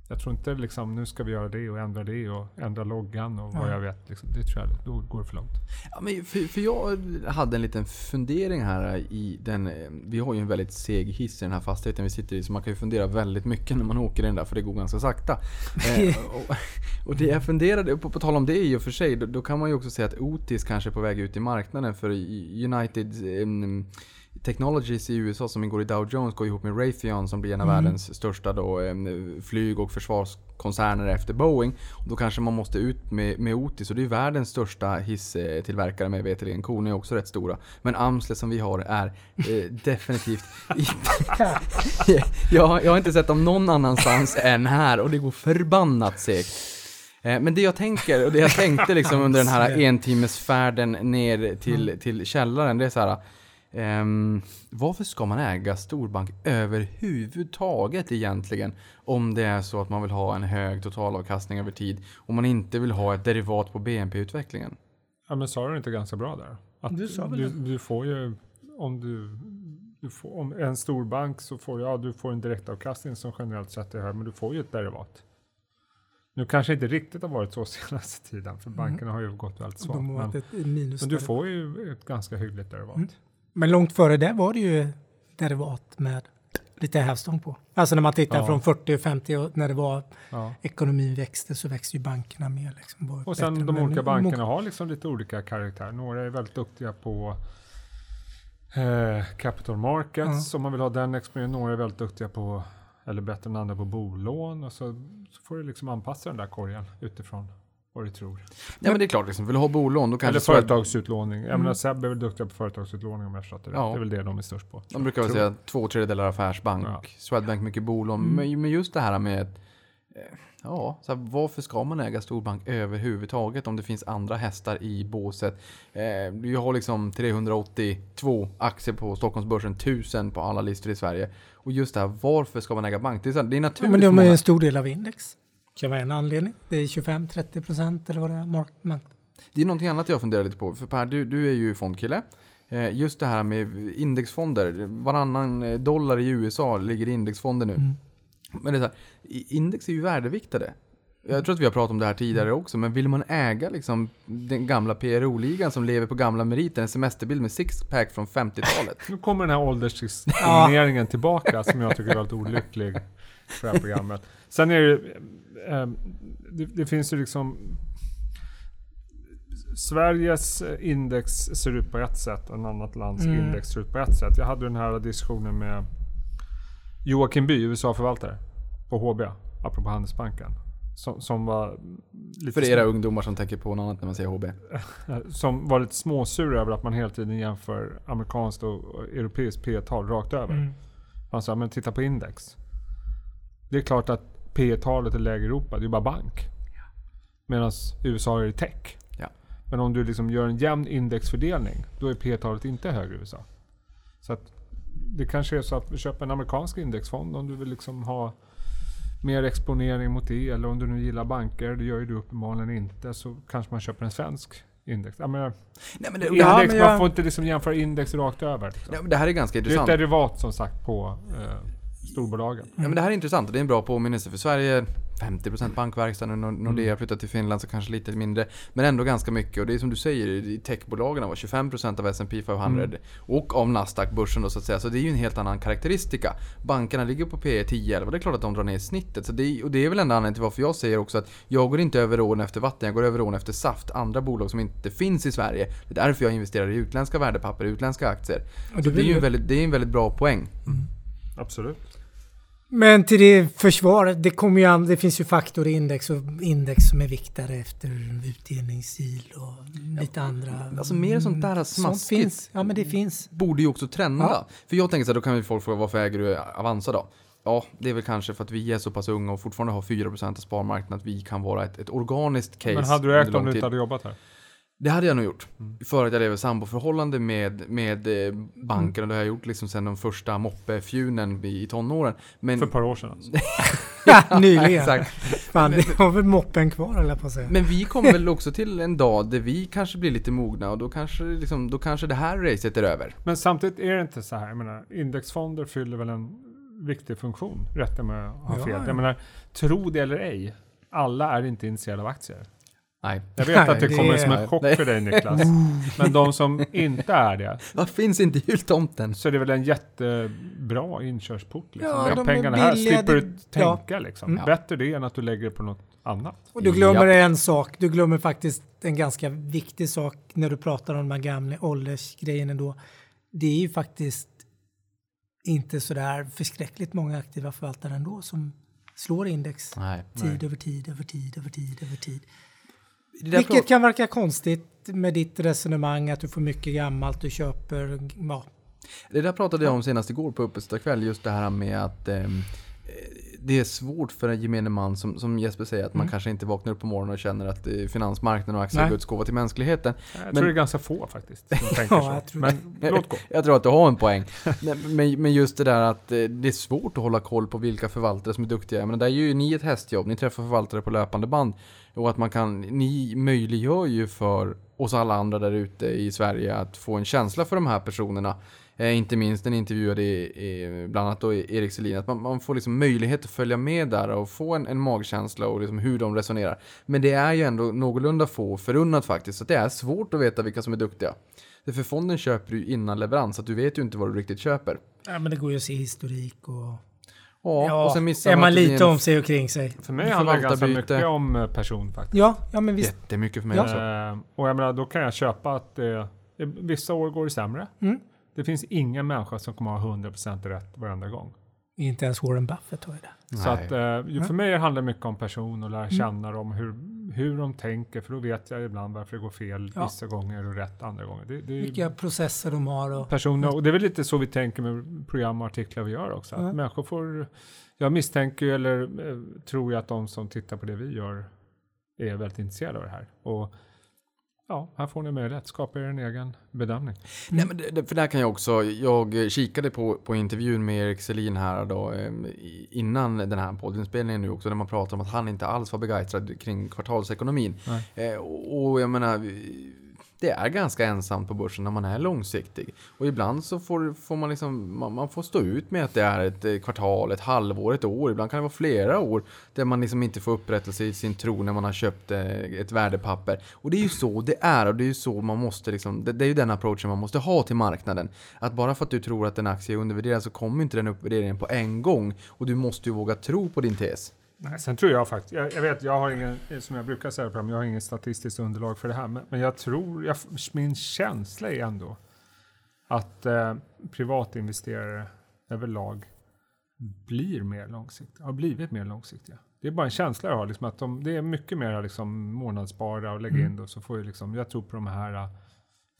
jag tror inte liksom nu ska vi göra det och ändra det och ändra loggan och vad Ja. jag vet. Liksom. Det tror jag, då går det för långt. Ja, men för, för jag hade en liten fundering här i den, eh, vi har ju en väldigt seg hiss i den här fastigheten vi sitter i så man kan ju fundera väldigt mycket när man åker den där för det går ganska sakta. (laughs) Eh, och, och det jag funderade, på, på tal om det i och för sig, då, då kan man ju också säga att Otis kanske är på väg ut i marknaden för United em, Technologies i USA som ingår i Dow Jones går ihop med Raytheon som blir en av världens största då, flyg och försvarskoncerner efter Boeing. Och då kanske man måste ut med, med Otis och det är världens största hisstillverkare med veterligen. Korn är också rätt stora. Men Amsle som vi har är eh, (laughs) definitivt inte... (laughs) jag, jag har inte sett dem någon annanstans än här och det går förbannat segt. Eh, Men det jag tänker, och det jag tänkte liksom under den här (laughs) entimmesfärden ner till, till källaren, det är så här. Ehm, varför ska man äga storbank överhuvudtaget egentligen? Om det är så att man vill ha en hög totalavkastning över tid. Om man inte vill ha ett derivat på BNP-utvecklingen. Ja men sa du inte ganska bra där? Att Du sa väl du, det. du får ju, om du du får, om en storbank så får ja, du får en direktavkastning som generellt sett är hög, men du får ju ett derivat. Nu kanske inte riktigt har varit så (laughs) senaste tiden, för bankerna har ju gått väldigt svagt. Men, men du får ju ett ganska hyggligt derivat. Mm. Men långt före det var det ju derivat med lite hävstång på. Alltså när man tittar Ja. från 40 och 50 och när det var Ja. ekonomin växte så växte ju bankerna mer. Liksom, Och sen de olika bankerna har liksom lite olika karaktär. Några är väldigt duktiga på eh, capital markets, om man vill ha den exponeringen. Några är väldigt duktiga på, eller bättre än andra på bolån. Och så, så får du liksom anpassa den där korgen utifrån vad du tror. Ja men det är klart, liksom, vill du ha bolån då kanske Eller företagsutlåning. Jag menar Seb är väl duktiga på företagsutlåning om jag förstått det. Ja. Det är väl det de är störst på. De brukar väl säga två tredjedelar affärsbank, Ja. Swedbank mycket bolån. Men, men just det här med, eh, ja, så här, varför ska man äga storbank överhuvudtaget om det finns andra hästar i båset? Eh, du har liksom 382 aktier på Stockholmsbörsen, 1000 på alla listor i Sverige. Och just det här, varför ska man äga bank? Det är, så här, det är Ja, naturligt men för de är en stor del av index. Kan vara en anledning. Det är 25-30 procent eller vad det är. Mark. Det är någonting annat jag funderar lite på. För Per, du, du är ju fondkille. Eh, Just det här med indexfonder. Varannan eh, dollar i USA ligger i indexfonder nu. Men det är så här, index är ju värdeviktade. Jag tror att vi har pratat om det här tidigare också, men vill man äga liksom den gamla PRO-ligan som lever på gamla meriter, en semesterbild med sixpack från 50-talet. Nu kommer den här åldersdiskrimineringen tillbaka som jag tycker är väldigt olycklig för det här programmet. Sen är det, det, det finns ju liksom Sveriges index ser ut på ett sätt, en annat lands Mm. index ser ut på ett sätt. Jag hade den här diskussionen med Joakim By, USA-förvaltare på HB, apropå Handelsbanken. Som, som var lite För era ungdomar som tänker på något annat när man säger HB. (laughs) Som var lite småsur över att man hela tiden jämför amerikanskt och och europeiskt P-tal rakt över. Mm. Han sa, men titta på index. Det är klart att P-talet är lägre i Europa, det är bara bank. Medan USA är i tech. Ja. Men om du liksom gör en jämn indexfördelning, då är P-talet inte högre i USA. Så att det kanske är så att köper en amerikansk indexfond om du vill liksom ha mer exponering mot det. Eller om du nu gillar banker, det gör ju du uppenbarligen inte, så kanske man köper en svensk index. Jag menar, Nej, men det, index Ja, men jag- Man får inte liksom jämföra index rakt över. Liksom. Nej, det här är ganska Det är ett intressant. derivat som sagt på eh, storbolagen. Ja, men det här är intressant och det är en bra påminnelse för Sverige 50% bankverkstad, nu Nor- Nordea flyttat till Finland så kanske lite mindre. Men ändå ganska mycket och det är som du säger, i techbolagen var 25% av S&P 500 och av Nasdaq-börsen då så att säga. Så det är ju en helt annan karaktäristika. Bankerna ligger på P 10 11 det är klart att de drar ner snittet. Så det, och det är väl en anledning till varför jag säger också att jag går inte över ån efter vatten, jag går över ån efter saft. Andra bolag som inte finns i Sverige. Det är därför jag investerar i utländska värdepapper, utländska aktier. Och Så det det är ju väldigt, det är en väldigt bra poäng. Absolut. Men till det försvaret, det, kommer ju det finns ju faktor i index och index som är viktade efter utdelningssil och lite andra. Alltså mer sånt där Sånt smaskigt. finns. Ja men det finns. borde ju också trenda. Ja. För jag tänker så här, då kan ju folk fråga varför äger du Avanza då? Ja, det är väl kanske för att vi är så pass unga och fortfarande har 4% av sparmarknaden att vi kan vara ett, ett organiskt case Men hade du ägt om lång du inte hade jobbat här? Det hade jag nog gjort. För att jag lever samboförhållande med, med eh, banken och det har jag gjort liksom sen de första moppefjunen i, i tonåren. Men, För ett par år sedan alltså. (laughs) Ja, (laughs) nyligen. Exakt. Fan, det har väl moppen kvar eller på säga. men vi kommer väl också till en dag där vi kanske blir lite mogna och då kanske, liksom, då kanske det här racet är över. Men samtidigt är det inte så här. Jag menar, indexfonder fyller väl en viktig funktion. Rätta mig om jag har Ja, fel. ja. Jag menar, tro det eller ej. Alla är inte intresserade av aktier. Nej. Jag vet att det, (laughs) kommer är- som en chock för dig Niklas. (laughs) Men de som inte är det, (laughs) Vad finns inte i jultomten? så är det väl en jättebra inkörsport. Liksom. Ja, Ja, de är pengarna här billiga, slipper det- du ja. tänka liksom. Mm. Bättre det än att du lägger det på något annat. Och du glömmer en sak. Du glömmer faktiskt en ganska viktig sak när du pratar om de här gamla åldersgrejerna då. Det är ju faktiskt inte sådär förskräckligt många aktiva förvaltare ändå som slår index Nej. tid över tid över tid över tid över tid. Vilket kan verka konstigt med ditt resonemang att du får mycket gammalt, du köper, ja. Det där pratade jag om senast igår på Uppesittarkväll, just det här med att eh, det är svårt för en gemene man, som, som Jesper säger, att man kanske inte vaknar upp på morgonen och känner att eh, finansmarknaden och aktier är. Guds gåva till mänskligheten. Jag Men- tror det är ganska få faktiskt som (laughs) tänker Ja, så. jag tror Men låt gå. Jag tror att du har en poäng. Men, men just det där att eh, det är svårt att hålla koll på vilka förvaltare som är duktiga. Men där gör ju ni ett hästjobb, ni träffar förvaltare på löpande band. Och att man kan, ni möjliggör ju för oss alla andra där ute i Sverige att få en känsla för de här personerna. Eh, inte minst den intervjuade i, i, bland annat då Erik Selin. Att man, man får liksom möjlighet att följa med där och få en, en magkänsla och liksom hur de resonerar. Men det är ju ändå någorlunda få förunnat faktiskt. Så det är svårt att veta vilka som är duktiga. För fonden köper ju innan leverans, så att du vet ju inte vad du riktigt köper. Ja, men det går ju att se historik och... Ja, och sen missar är man det lite en- om sig och kring sig. För mig handlar det ganska mycket om eh, person faktiskt. Ja, ja men visst. Jättemycket för mig Ja. också. Eh, och jag menar, då kan jag köpa att eh, vissa år går det sämre. Mm. Det finns ingen människa som kommer ha 100% rätt varenda gång. Inte ens Warren Buffett har ju det. Så att, eh, ju- för mig handlar det mycket om person och Mm. lära känna dem, hur, hur de tänker, för då vet jag ibland varför det går fel Ja. vissa gånger och rätt andra gånger. Det, det Vilka processer de har och... personer, och det är väl lite så vi tänker med program och artiklar vi gör också. Att Ja. människor får, jag misstänker eller eh, tror ju att de som tittar på det vi gör är väldigt intresserade av det här. Och ja, här får ni möjlighet, skapa er en egen bedömning. Nej, men det, för där kan jag också, jag kikade på, på intervjun med Erik Selin här då, eh, i- innan den här poddinspelningen nu också, där man pratar om att han inte alls var begeistrad kring kvartalsekonomin. Eh, och, jag menar, det är ganska ensamt på börsen när man är långsiktig. Och ibland så får, får man liksom, man, man får stå ut med att det är ett eh, kvartal, ett halvår, ett år, ibland kan det vara flera år där man liksom inte får upprättelse i sin tro när man har köpt eh, ett värdepapper. Och det är ju så det är och det är ju så man måste liksom, det, det är ju den approachen man måste ha till marknaden. Att bara för att du tror att en aktie är undervärderad så kommer inte den uppvärderingen på en gång. Och du måste ju våga tro på din tes. Nej, sen tror jag faktiskt, jag, jag vet, jag har ingen, som jag brukar säga på dem, jag har ingen statistiskt underlag för det här, men, men jag tror, jag, min känsla är ändå att eh, privatinvesterare överlag blir mer långsiktiga, har blivit mer långsiktiga. Det är bara en känsla jag har, liksom, att de, det är mycket mer liksom, månadsspara och lägga in det och så får jag liksom, jag tror på de här eh,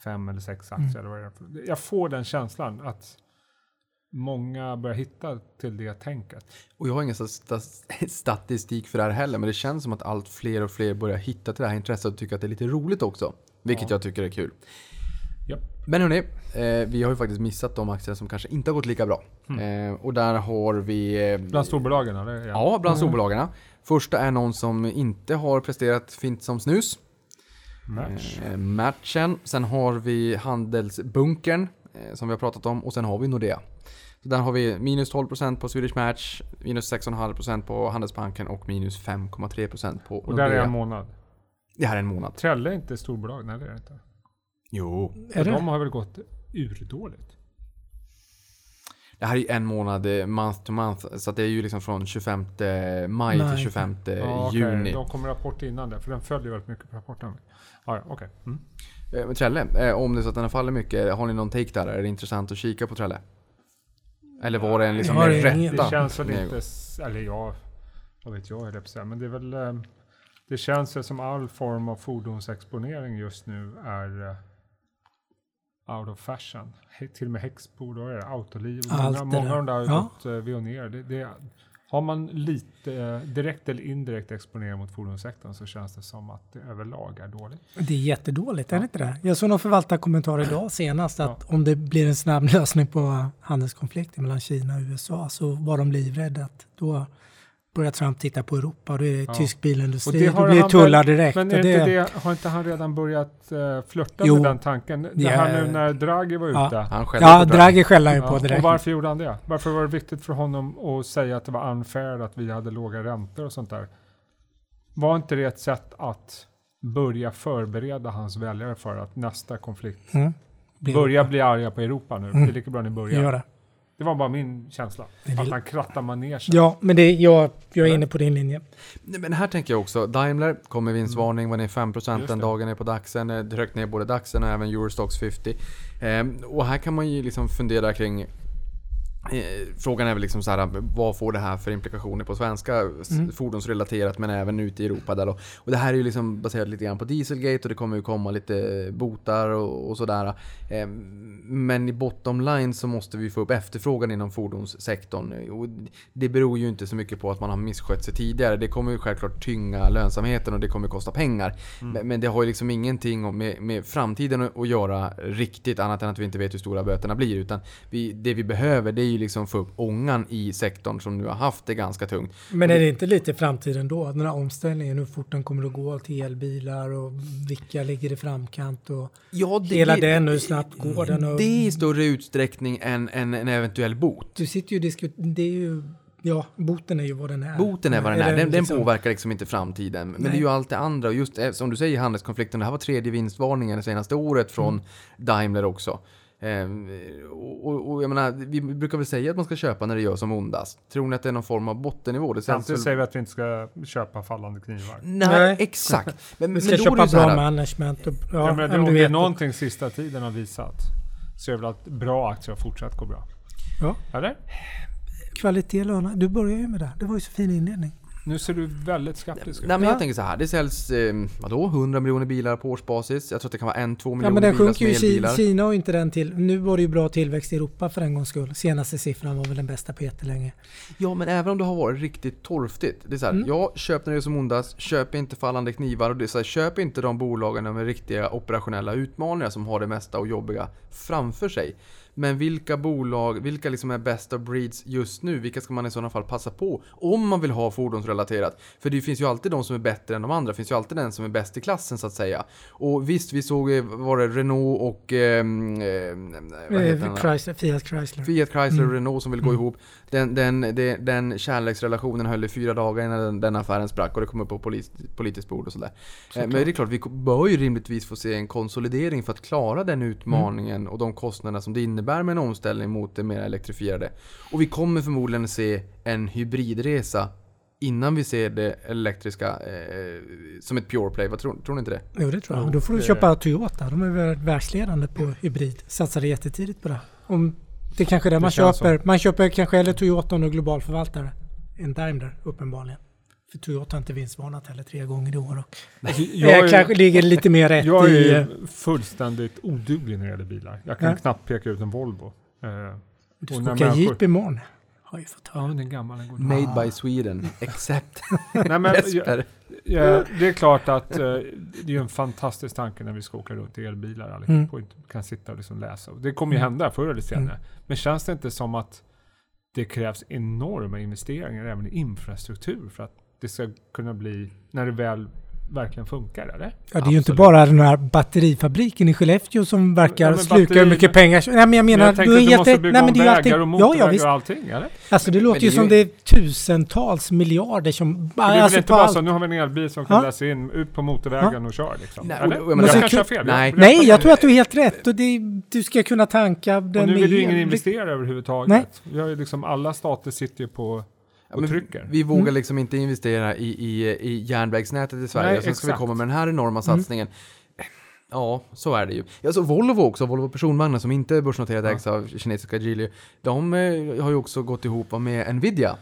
fem eller sex aktier eller vad det är. Jag får den känslan att många börjar hitta till det tänket. Och jag har ingen sta- sta- statistik för det här heller, men det känns som att allt fler och fler börjar hitta till det här intresset och tycker att det är lite roligt också. Vilket jag tycker är kul. Japp. Men hörni, eh, vi har ju faktiskt missat de aktier som kanske inte har gått lika bra. Eh, och där har vi... Eh, Bland storbolagen eller? Ja, bland storbolagen. Första är någon som inte har presterat fint som snus. Match. Matchen. Sen har vi Handelsbunkern som vi har pratat om och sen har vi Nordea. Så där har vi minus 12% på Swedish Match, minus 6,5% på Handelsbanken och minus 5,3% på Och där är Nordea. en månad. Det här är en månad. Trelle är inte storbolag, nej det är det inte. Jo. Är det? de har väl gått urdåligt. Det här är en månad eh, month to month, så att det är ju liksom från 25 maj Nej. till 25 Ja, juni. De kommer rapport innan det, för den följer väldigt mycket på rapporten. Ja, ja, okej. Mm. Eh, Men Trelle, eh, om det är så att den har fallit mycket, har ni någon take där? Är det intressant att kika på Trelle? Eller var det en liksom en rätta? Det känns väl inte, eller ja, vad vet jag höll jag men det är väl, eh, det känns väl som all form av fordonsexponering just nu är eh, out of fashion. Till och med är det Autoliv. Allt Många, många av de där. har Ja. gått eh, Veoneer. Det, det, har man lite eh, direkt eller indirekt exponering mot fordonssektorn så känns det som att det överlag är dåligt. Det är jättedåligt, är det inte det? Jag såg någon förvaltarkommentar (clears throat) idag senast att Ja. om det blir en snabb lösning på handelskonflikten mellan Kina och USA så var de livrädda att då börjar Trump titta på Europa och det är Ja. tysk Och bilindustri, då har blir det han tullar väl- direkt. Men och är det, inte det, har inte han redan börjat uh, flörta Jo. med den tanken? Det Ja. här nu när Draghi var Ja. ute. Han skällde ja, på Draghi. Han ju Ja, på och direkt. varför gjorde han det? Varför var det viktigt för honom att säga att det var unfair att vi hade låga räntor och sånt där? Var inte det ett sätt att börja förbereda hans väljare för att nästa konflikt Mm. Blir börja bli arga på Europa nu? Mm. Det är lika bra ni börjar. Det. Var bara min känsla. Att han krattar manegen. Ja, men det, jag, jag är inne på din linje. Nej, Men här tänker jag också, Daimler kom med vinstvarning, var ner 5% Just den dagen är på DAXen, eh, tryckte ner både DAXen och även Eurostox 50. Ehm, och här kan man ju liksom fundera kring frågan är väl liksom så här, vad får det här för implikationer på svenska Mm. fordonsrelaterat men även ute i Europa där då. Och det här är ju liksom baserat lite grann på Dieselgate och det kommer ju komma lite botar och, och sådär. Eh, men i bottom line så måste vi få upp efterfrågan inom fordonssektorn. Och det beror ju inte så mycket på att man har misskött sig tidigare. Det kommer ju självklart tynga lönsamheten och det kommer kosta pengar. Men, men det har ju liksom ingenting med, med framtiden att- att göra riktigt annat än att vi inte vet hur stora böterna blir. Utan vi, det vi behöver det är ju liksom få upp ångan i sektorn som nu har haft det ganska tungt. Men är det inte lite framtiden då? Den här omställningen, hur fort den kommer att gå till elbilar och vilka ligger i framkant och Ja, hela den, hur snabbt går den? Och, Det är i större utsträckning än, än en eventuell bot. Du sitter ju och diskuterar, det är ju, ja, boten är ju vad den är. Boten är vad den är. Den, den liksom- påverkar liksom inte framtiden. Men Nej. det är ju allt det andra. Och just eh, som du säger, handelskonflikten. Det här var tredje vinstvarningen det senaste året från Mm. Daimler också. Ehm, och, och, och jag menar, vi brukar väl säga att man ska köpa när det gör som ondast. Tror ni att det är någon form av bottennivå? Det Samtidigt väl... säger vi att vi inte ska köpa fallande knivar. Nej, Nej. exakt. (laughs) Men, Vi ska men då är det köpa så här- bra management och, ja, Ja, men det, om det är någonting sista tiden har visat så är det väl att bra aktier har fortsatt gå bra. Ja. Eller? Kvalitet lönar. Du börjar ju med det. Det var ju så fin inledning. Nu ser du väldigt skeptisk ut. Nej men Ja. jag tänker så här, det säljs, eh, vadå, 100 miljoner bilar på årsbasis. Jag tror att det kan vara en, två Ja, miljoner men den bilar sjunker som är ju. i. Kina har ju inte den till. Nu var det ju bra tillväxt i Europa för en gångs skull. Senaste siffran var väl den bästa på jättelänge. Ja, men även om det har varit riktigt torftigt. Det är så här, Mm. ja, köp när det är som ondast, köp inte fallande knivar och det är så här, köp inte de bolagen med riktiga operationella utmaningar som har det mesta och jobbiga framför sig. Men vilka bolag, vilka liksom är best of breeds just nu? Vilka ska man i sådana fall passa på? Om man vill ha fordonsrelaterat. För det finns ju alltid de som är bättre än de andra. Det finns ju alltid den som är bäst i klassen så att säga. Och visst, vi såg, var det Renault och... ehm, Eh, vad heter Eh? Chrysler, Fiat Chrysler. Fiat Chrysler och Mm. Renault som vill gå Mm. ihop. Den, den, den, den kärleksrelationen höll i fyra dagar innan den, den affären sprack och det kom upp på polis, politiskt bord och sådär. Eh, men det är klart, vi bör ju rimligtvis få se en konsolidering för att klara den utmaningen Mm. och de kostnader som det innebär med en omställning mot det mer elektrifierade. Och vi kommer förmodligen se en hybridresa innan vi ser det elektriska eh, som ett pure play. Vad tror, tror ni inte det? Jo, det tror jag. Jo, Då får du det- köpa Toyota. De är världsledande på hybrid. Satsade jättetidigt på det. Om det kanske är det man känns köper. Man köper kanske hellre Toyota och global förvaltare än Daimler uppenbarligen. För Toyota har inte vinstvarnat heller tre gånger i år. Och Alltså, jag jag, är, kanske ligger lite mer rätt jag i... eh, är fullständigt oduglig när det gäller bilar. Jag kan Ja. knappt peka ut en Volvo. Eh, Du ska åka Jeep imorgon. Har ju fått ja, höra. men den gamla den går Made by Sweden, except (laughs) Nej, men, jag, Jesper. Ja, det är klart att eh, det är en fantastisk tanke när vi ska åka runt i elbilar allihop Mm. och kan sitta och liksom läsa. Det kommer ju hända förr eller senare. Mm. Men känns det inte som att det krävs enorma investeringar även i infrastruktur för att det ska kunna bli, när det väl verkligen funkar, eller? Ja, det är ju inte Absolut. bara den här batterifabriken i Skellefteå som verkar Ja, men sluka hur mycket pengar. Nej, men jag menar, Men jag tänkte du är du måste bygga Nej, men det är ju allting. vägar och Ja, motorvägar ja, visst. och allting, eller? Alltså det låter det ju är som ju- det är tusentals miljarder som... Det är väl alltså inte bara allt. så, nu har vi en elbil som kan Ja. läsa in, ut på motorvägen och kör liksom. Nej, eller? och- men jag kanske har fel. Nej. Jag- Nej, jag tror att du är helt rätt. Och det, du ska kunna tanka den Och nu vill ju ingen investera överhuvudtaget. Nej. Vi har ju liksom, alla stater sitter ju på Ja, och trycker. Vi vågar Mm. liksom inte investera i, i, i järnvägsnätet i Sverige. Nej, sen ska vi komma med den här enorma Mm. satsningen. Ja, så är det ju. Alltså Volvo också, Volvo personvagnar som inte är börsnoterat Ja. ägs av kinesiska Geely. De eh, har ju också gått ihop med Nvidia.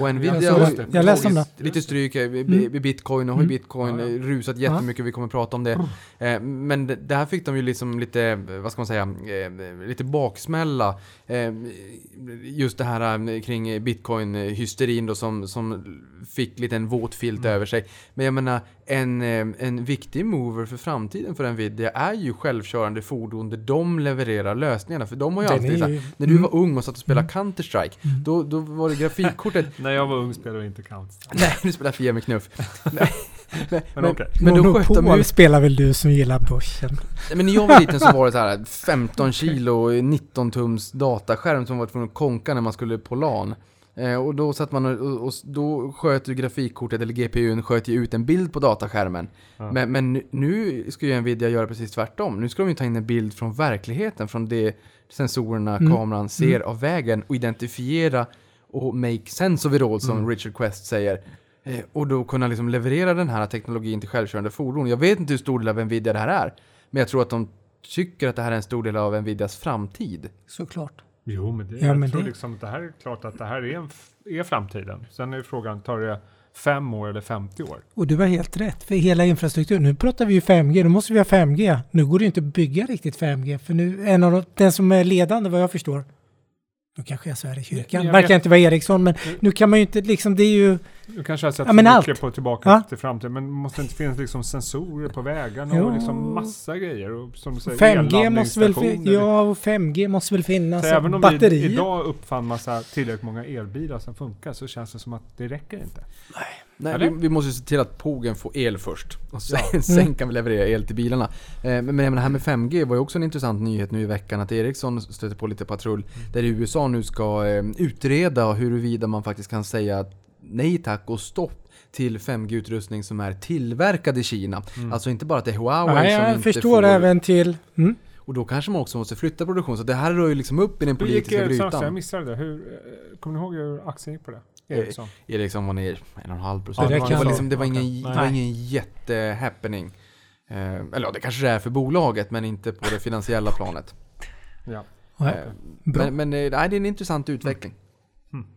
Och Nvidia Jag har det. Jag läste om tagit lite stryk i- Mm. i bitcoin och har ju Mm. bitcoin Ja, ja. eh, rusat jättemycket, vi kommer prata om det. Eh, Men det- där fick de ju liksom lite, vad ska man säga, lite baksmälla. Just det här kring bitcoin-hysterin då som, som fick lite en våt filt Mm. över sig. Men jag menar, en, eh, en viktig mover för framtiden för Nvidia är ju självkörande fordon där de levererar lösningarna. För de har ju Den alltid är så här, ju- när du Mm. var ung och satt och spelade Counter-Strike, då, då var det grafikkortet (laughs) När jag var ung spelade jag inte Counter. Nej, du spelar Fia med knuff. (laughs) Men, Men okej. men då sköt de Monopol ju... spelar väl du som gillar börsen? Men när jag var liten så (laughs) var det så här 15 kilo 19 tums dataskärm som var tvungen att konka när man skulle på LAN. Eh, och då satt man och, och, och då sköt ju grafikkortet eller GPUn sköt ju ut en bild på dataskärmen. Ja. Men, men nu- ska ju Nvidia göra precis tvärtom. Nu ska de ju ta in en bild från verkligheten, från det sensorerna, Mm. kameran ser av vägen och identifiera och make sense of it all som Mm. Richard Quest säger. Eh, och då kunna liksom leverera den här teknologin till självkörande fordon. Jag vet inte hur stor del av Nvidia det här är, men jag tror att de tycker att det här är en stor del av Nvidias framtid. Såklart. Jo, men det, Ja, jag men tror det- liksom att det här är klart att det här är, en, är framtiden. Sen är frågan, tar det fem år eller 50 år? Och du har helt rätt, för hela infrastrukturen. Nu pratar vi ju 5G, då måste vi ha 5G. Nu går det ju inte att bygga riktigt 5G, för nu en av de, den som är ledande vad jag förstår, nu kanske jag svär i kyrkan, verkar inte vara Ericsson, men nu kan man ju inte liksom, det är ju, Du kanske har sett Ja, men så allt. mycket på Tillbaka Ja. till framtiden, men måste inte finnas liksom sensorer på vägarna Jo. och liksom massa grejer? Och som du säger, 5G måste väl, ja, och 5G måste väl finnas. Så även om batterier. vi idag uppfann massa tillräckligt många elbilar som funkar så känns det som att det räcker inte. Nej, Eller? vi, vi måste se till att pågen får el först. Och sen, (laughs) sen kan vi leverera el till bilarna. Eh, men, det här med 5G var ju också en intressant nyhet nu i veckan. Att Ericsson stöter på lite patrull. Där USA nu ska eh, utreda huruvida man faktiskt kan säga nej tack och stopp till 5G-utrustning som är tillverkad i Kina. Alltså inte bara att det är Huawei Nej, som jag inte förstår får... även till... Mm. Och då kanske man också måste flytta produktion. Så det här rör ju liksom upp i den Hur gick politiska Ericsson? Jag grytan. missade det. Hur, eh, kommer ni ihåg hur aktien gick på det? Eh, Ericsson? Ericsson var ner 1,5% Ja, procent. det det, kan var liksom, det, var ingen, det var Nej. ingen jättehappening. Eh, eller ja, det kanske det är för bolaget men inte på det finansiella planet. Ja. Ja, Eh, bra. men men eh, nej, det är en intressant utveckling.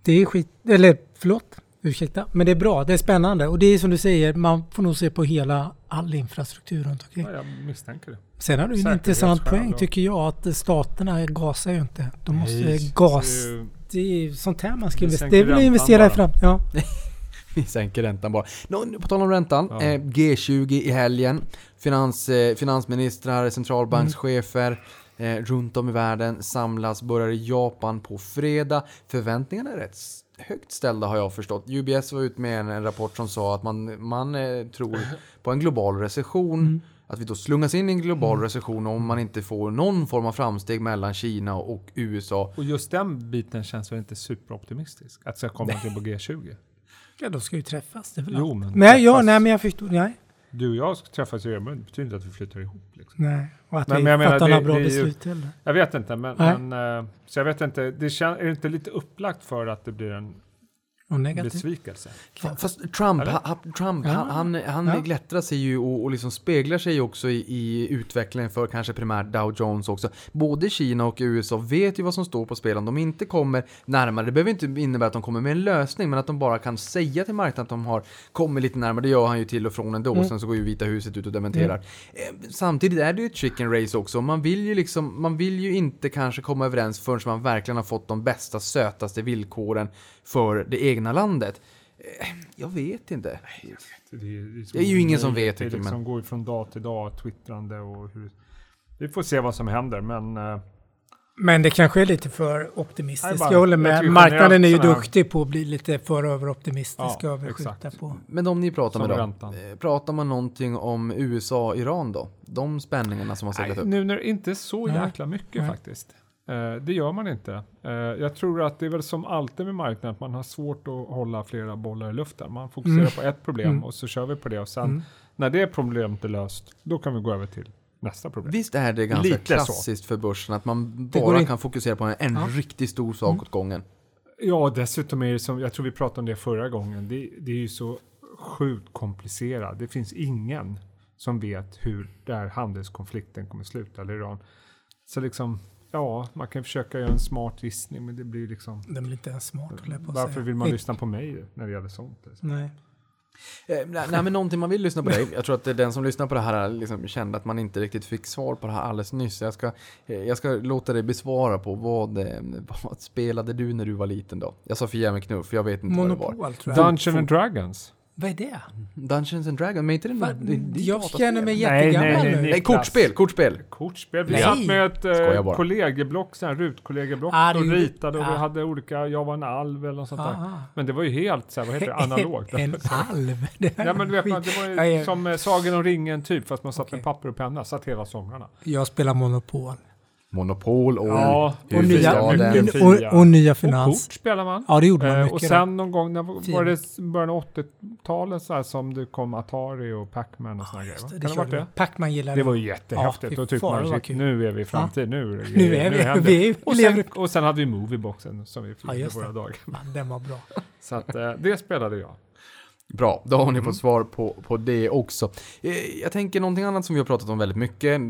Det är skit... Eller förlåt, ursäkta. Men det är bra, det är spännande. Och det är som du säger, man får nog se på hela all infrastruktur runt omkring. ja, jag misstänker det. Sen har du en intressant poäng tycker jag att staterna gasar ju inte. De måste Nej, gas... det är sånt här man ska investera. Det att räntan investera i fram... Ja. (laughs) Vi sänker räntan bara. Nå, på tal om räntan. Ja. Eh, G20 i helgen. Finans, eh, finansministrar, centralbankschefer eh, runt om i världen samlas. Börjar i Japan på fredag. Förväntningarna är rätt högt ställda har jag förstått. UBS var ute med en, en rapport som sa att man, man eh, tror på en global recession. Att vi då slungas in i en global recession om man inte får någon form av framsteg mellan Kina och USA. Och just den biten känns väl inte superoptimistisk? Att det ska komma till på G20? ja, de ska ju träffas. Det är väl Jo, men Nej, ja, nej, men jag förstår. Nej. Du och jag ska träffas i Örebro, det betyder inte att vi flyttar ihop. Liksom. nej. Och att Nej, vi men jag menar, fattar några bra det är ju- beslut heller. Jag vet inte, men, men eh, så jag vet inte. Det kän, är det inte lite upplagt för att det blir en Och negativt. besvikelse? Fa- Fast Trump, ha, Trump Ja. han, han, Ja. glättrar sig ju och, och liksom speglar sig också i, i utvecklingen för kanske primärt Dow Jones också. Både Kina och USA vet ju vad som står på spel om de inte kommer närmare. Det behöver inte innebära att de kommer med en lösning, men att de bara kan säga till marknaden att de har kommit lite närmare. Det gör han ju till och från ändå, Mm. sen så går ju Vita huset ut och dementerar. Eh, Samtidigt är det ju ett chicken race också. Man vill ju liksom, man vill ju inte kanske komma överens förrän man verkligen har fått de bästa, sötaste villkoren för det egna landet. Eh, Jag vet inte. Det är, Det är ju ingen som vet Det liksom men- går ju från dag till dag, twittrande och hur... Vi får se vad som händer, men... eh, Men det kanske är lite för optimistiskt. Nej, jag håller med. Marknaden är ju duktig på att bli lite för överoptimistisk Ja, och överskjuta exakt. på. Men de ni pratar Som med räntan. Eh, Pratar man någonting om USA-Iran då? De spänningarna som har seglat Nej, upp? nu när det inte är så Nej. jäkla mycket Nej. faktiskt. Eh, det gör man inte. Eh, jag tror att det är väl som alltid med marknaden, att man har svårt att hålla flera bollar i luften. Man fokuserar Mm. på ett problem Mm. och så kör vi på det och sen Mm. när det problemet är löst, då kan vi gå över till nästa problem. Visst är det ganska Lite så. klassiskt för börsen att man bara in- kan fokusera på en, en Ja. riktigt stor sak Mm. åt gången? Ja, dessutom är det som, jag tror vi pratade om det förra gången, det, det är ju så sjukt komplicerat. Det finns ingen som vet hur den här handelskonflikten kommer sluta, eller Iran. Så liksom, ja, man kan försöka göra en smart gissning, men det blir liksom, Det blir inte ens smart håller jag på att varför säga. vill man lyssna på mig när det gäller sånt? Liksom? Nej. Eh, nej, nej, men någonting man vill lyssna på dig. (laughs) Jag tror att den som lyssnar på det här liksom kände att man inte riktigt fick svar på det här alldeles nyss. Jag ska, eh, jag ska låta dig besvara på vad, eh, vad spelade du när du var liten då? Jag sa Fia med knuff, jag vet inte vad det var. Monopol tror jag. Dungeon and Dragons? Vad är det? Dungeons and Dragons, men inte det, Va? det, det, jag känner mig Nej, jättegammal nej, nej, nu. nej. Nej, kortspel, kortspel. Kortspel. Vi Nej. satt med ett eh, kollegieblock, här rutkollegieblock Ah, och ritade och vi ah. hade olika, jag var en alv eller något sånt där. Aha. Men det var ju helt så här, vad heter det, (laughs) analogt. En alv. Det (laughs) Ja men du vet, man, det var ju Ja, som eh, Sagan om ringen typ, fast man satt Okej. med papper och penna, satt hela somrarna. Jag spelar Monopol. Monopol och Ja, Och nya, mycket och, och nya Och finans. kort spelar man. Ja, det gjorde man Eh, mycket. och då. sen någon gång, när var det början av 80-talet så här, som det kom Atari och Pac-Man och såna grejer? va? Det, det det det? Pacman gillade Det var ju jättehäftigt. Ja, Då tyckte man, kul. nu är vi i framtid, nu är det Nu grejer, är vi- händer (laughs) vi och, sen, och sen hade vi Movieboxen som vi Ja, fyllde just våra det. dagar. Man, den var bra. Så att, eh, det spelade jag. Bra, då har ni Mm. fått svar på, på det också. Eh, Jag tänker någonting annat som vi har pratat om väldigt mycket.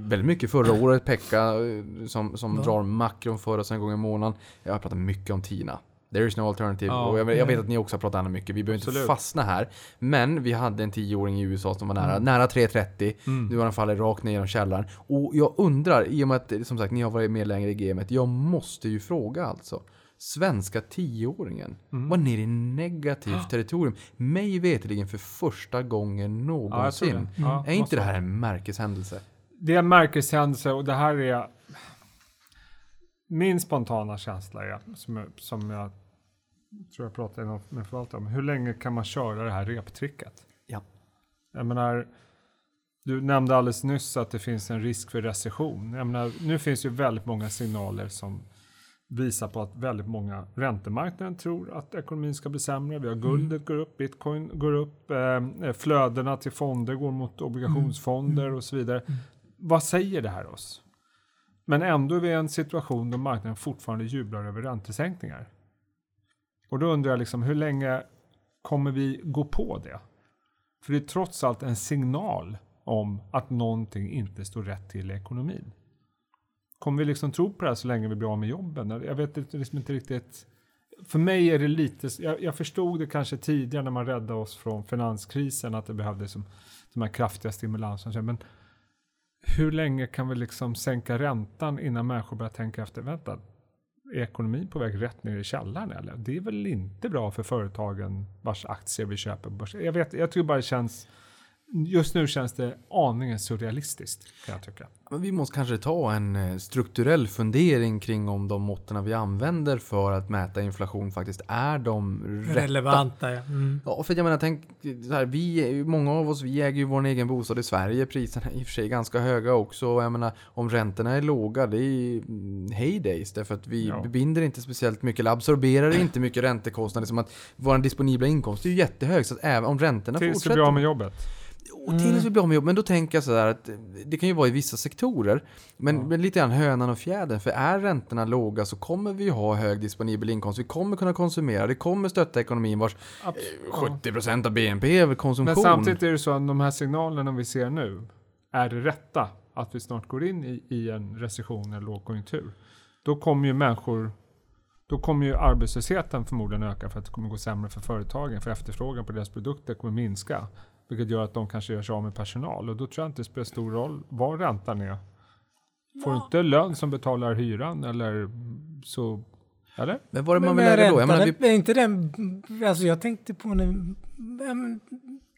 Väldigt mycket förra året, (clears throat) Pekka eh, som, som Ja. drar makron för oss en gång i månaden. Jag har pratat mycket om Tina. There is no alternative. Ja. och jag, jag vet att ni också har pratat annat mycket. Vi behöver inte Absolut. fastna här. Men vi hade en tioåring i USA som var nära, Mm. nära 330. Nu har han fallit rakt ner genom källaren. Och jag undrar, i och med att som sagt ni har varit med längre i gamet. Jag måste ju fråga alltså. Svenska tioåringen Mm. var nere i negativt territorium. Mig veterligen för första gången någonsin. Ja, är inte det här en märkeshändelse? Det är en märkeshändelse och det här är min spontana känsla är, som som jag tror jag pratade med med förvaltaren om, hur länge kan man köra det här reptricket? Ja. Jag menar, du nämnde alldeles nyss att det finns en risk för recession. Jag menar, nu finns ju väldigt många signaler som visar på att väldigt många räntemarknaden tror att ekonomin ska bli sämre. Vi har guldet går upp, bitcoin går upp, eh, flödena till fonder går mot obligationsfonder och så vidare. Vad säger det här oss? Men ändå är vi i en situation då marknaden fortfarande jublar över räntesänkningar. Och då undrar jag liksom, hur länge kommer vi gå på det? För det är trots allt en signal om att någonting inte står rätt till i ekonomin. Kommer vi liksom tro på det här så länge vi blir av med jobben? Jag vet inte- liksom inte riktigt. För mig är det lite, jag, jag förstod det kanske tidigare när man räddade oss från finanskrisen att det behövdes som, de här kraftiga stimulanserna. Men hur länge kan vi liksom sänka räntan innan människor börjar tänka efter, vänta, är ekonomin på väg rätt ner i källaren eller? Det är väl inte bra för företagen vars aktier vi köper på börsen. Jag, vet, jag tycker bara det känns, just nu känns det aningen surrealistiskt kan jag tycka. Men vi måste kanske ta en eh, strukturell fundering kring om de måtten vi använder för att mäta inflation faktiskt är de rätta. Relevanta, ja. Mm. Ja, för jag menar, tänk så här, vi, många av oss, vi äger ju vår egen bostad i Sverige. Priserna är i och för sig ganska höga också. Och Jag menar, om räntorna är låga, det är mm, heydays. Därför att vi Ja. binder inte speciellt mycket, eller absorberar inte mycket räntekostnader. Som att vår disponibla inkomst är ju jättehög. Så att även om räntorna Tills vi fortsätter... blir av med jobbet. Och tills vi blir av med jobb. Men då tänker jag sådär att det kan ju vara i vissa sektorer. Men, men lite grann hönan och fjädern. För är räntorna låga så kommer vi ha hög disponibel inkomst. Vi kommer kunna konsumera. Det kommer stötta ekonomin vars eh, 70% av BNP är konsumtion. Men samtidigt är det så att de här signalerna vi ser nu är det rätta att vi snart går in i, i en recession eller lågkonjunktur. Då kommer ju människor, då kommer ju arbetslösheten förmodligen öka för att det kommer gå sämre för företagen. För efterfrågan på deras produkter kommer minska. Vilket gör att de kanske gör sig av med personal. Och då tror jag inte det spelar stor roll vad räntan är. Får du inte lön som betalar hyran eller så, eller? Men vad är det man Men vill med lägga då? Jag menar, vi, är inte den... Alltså jag tänkte på men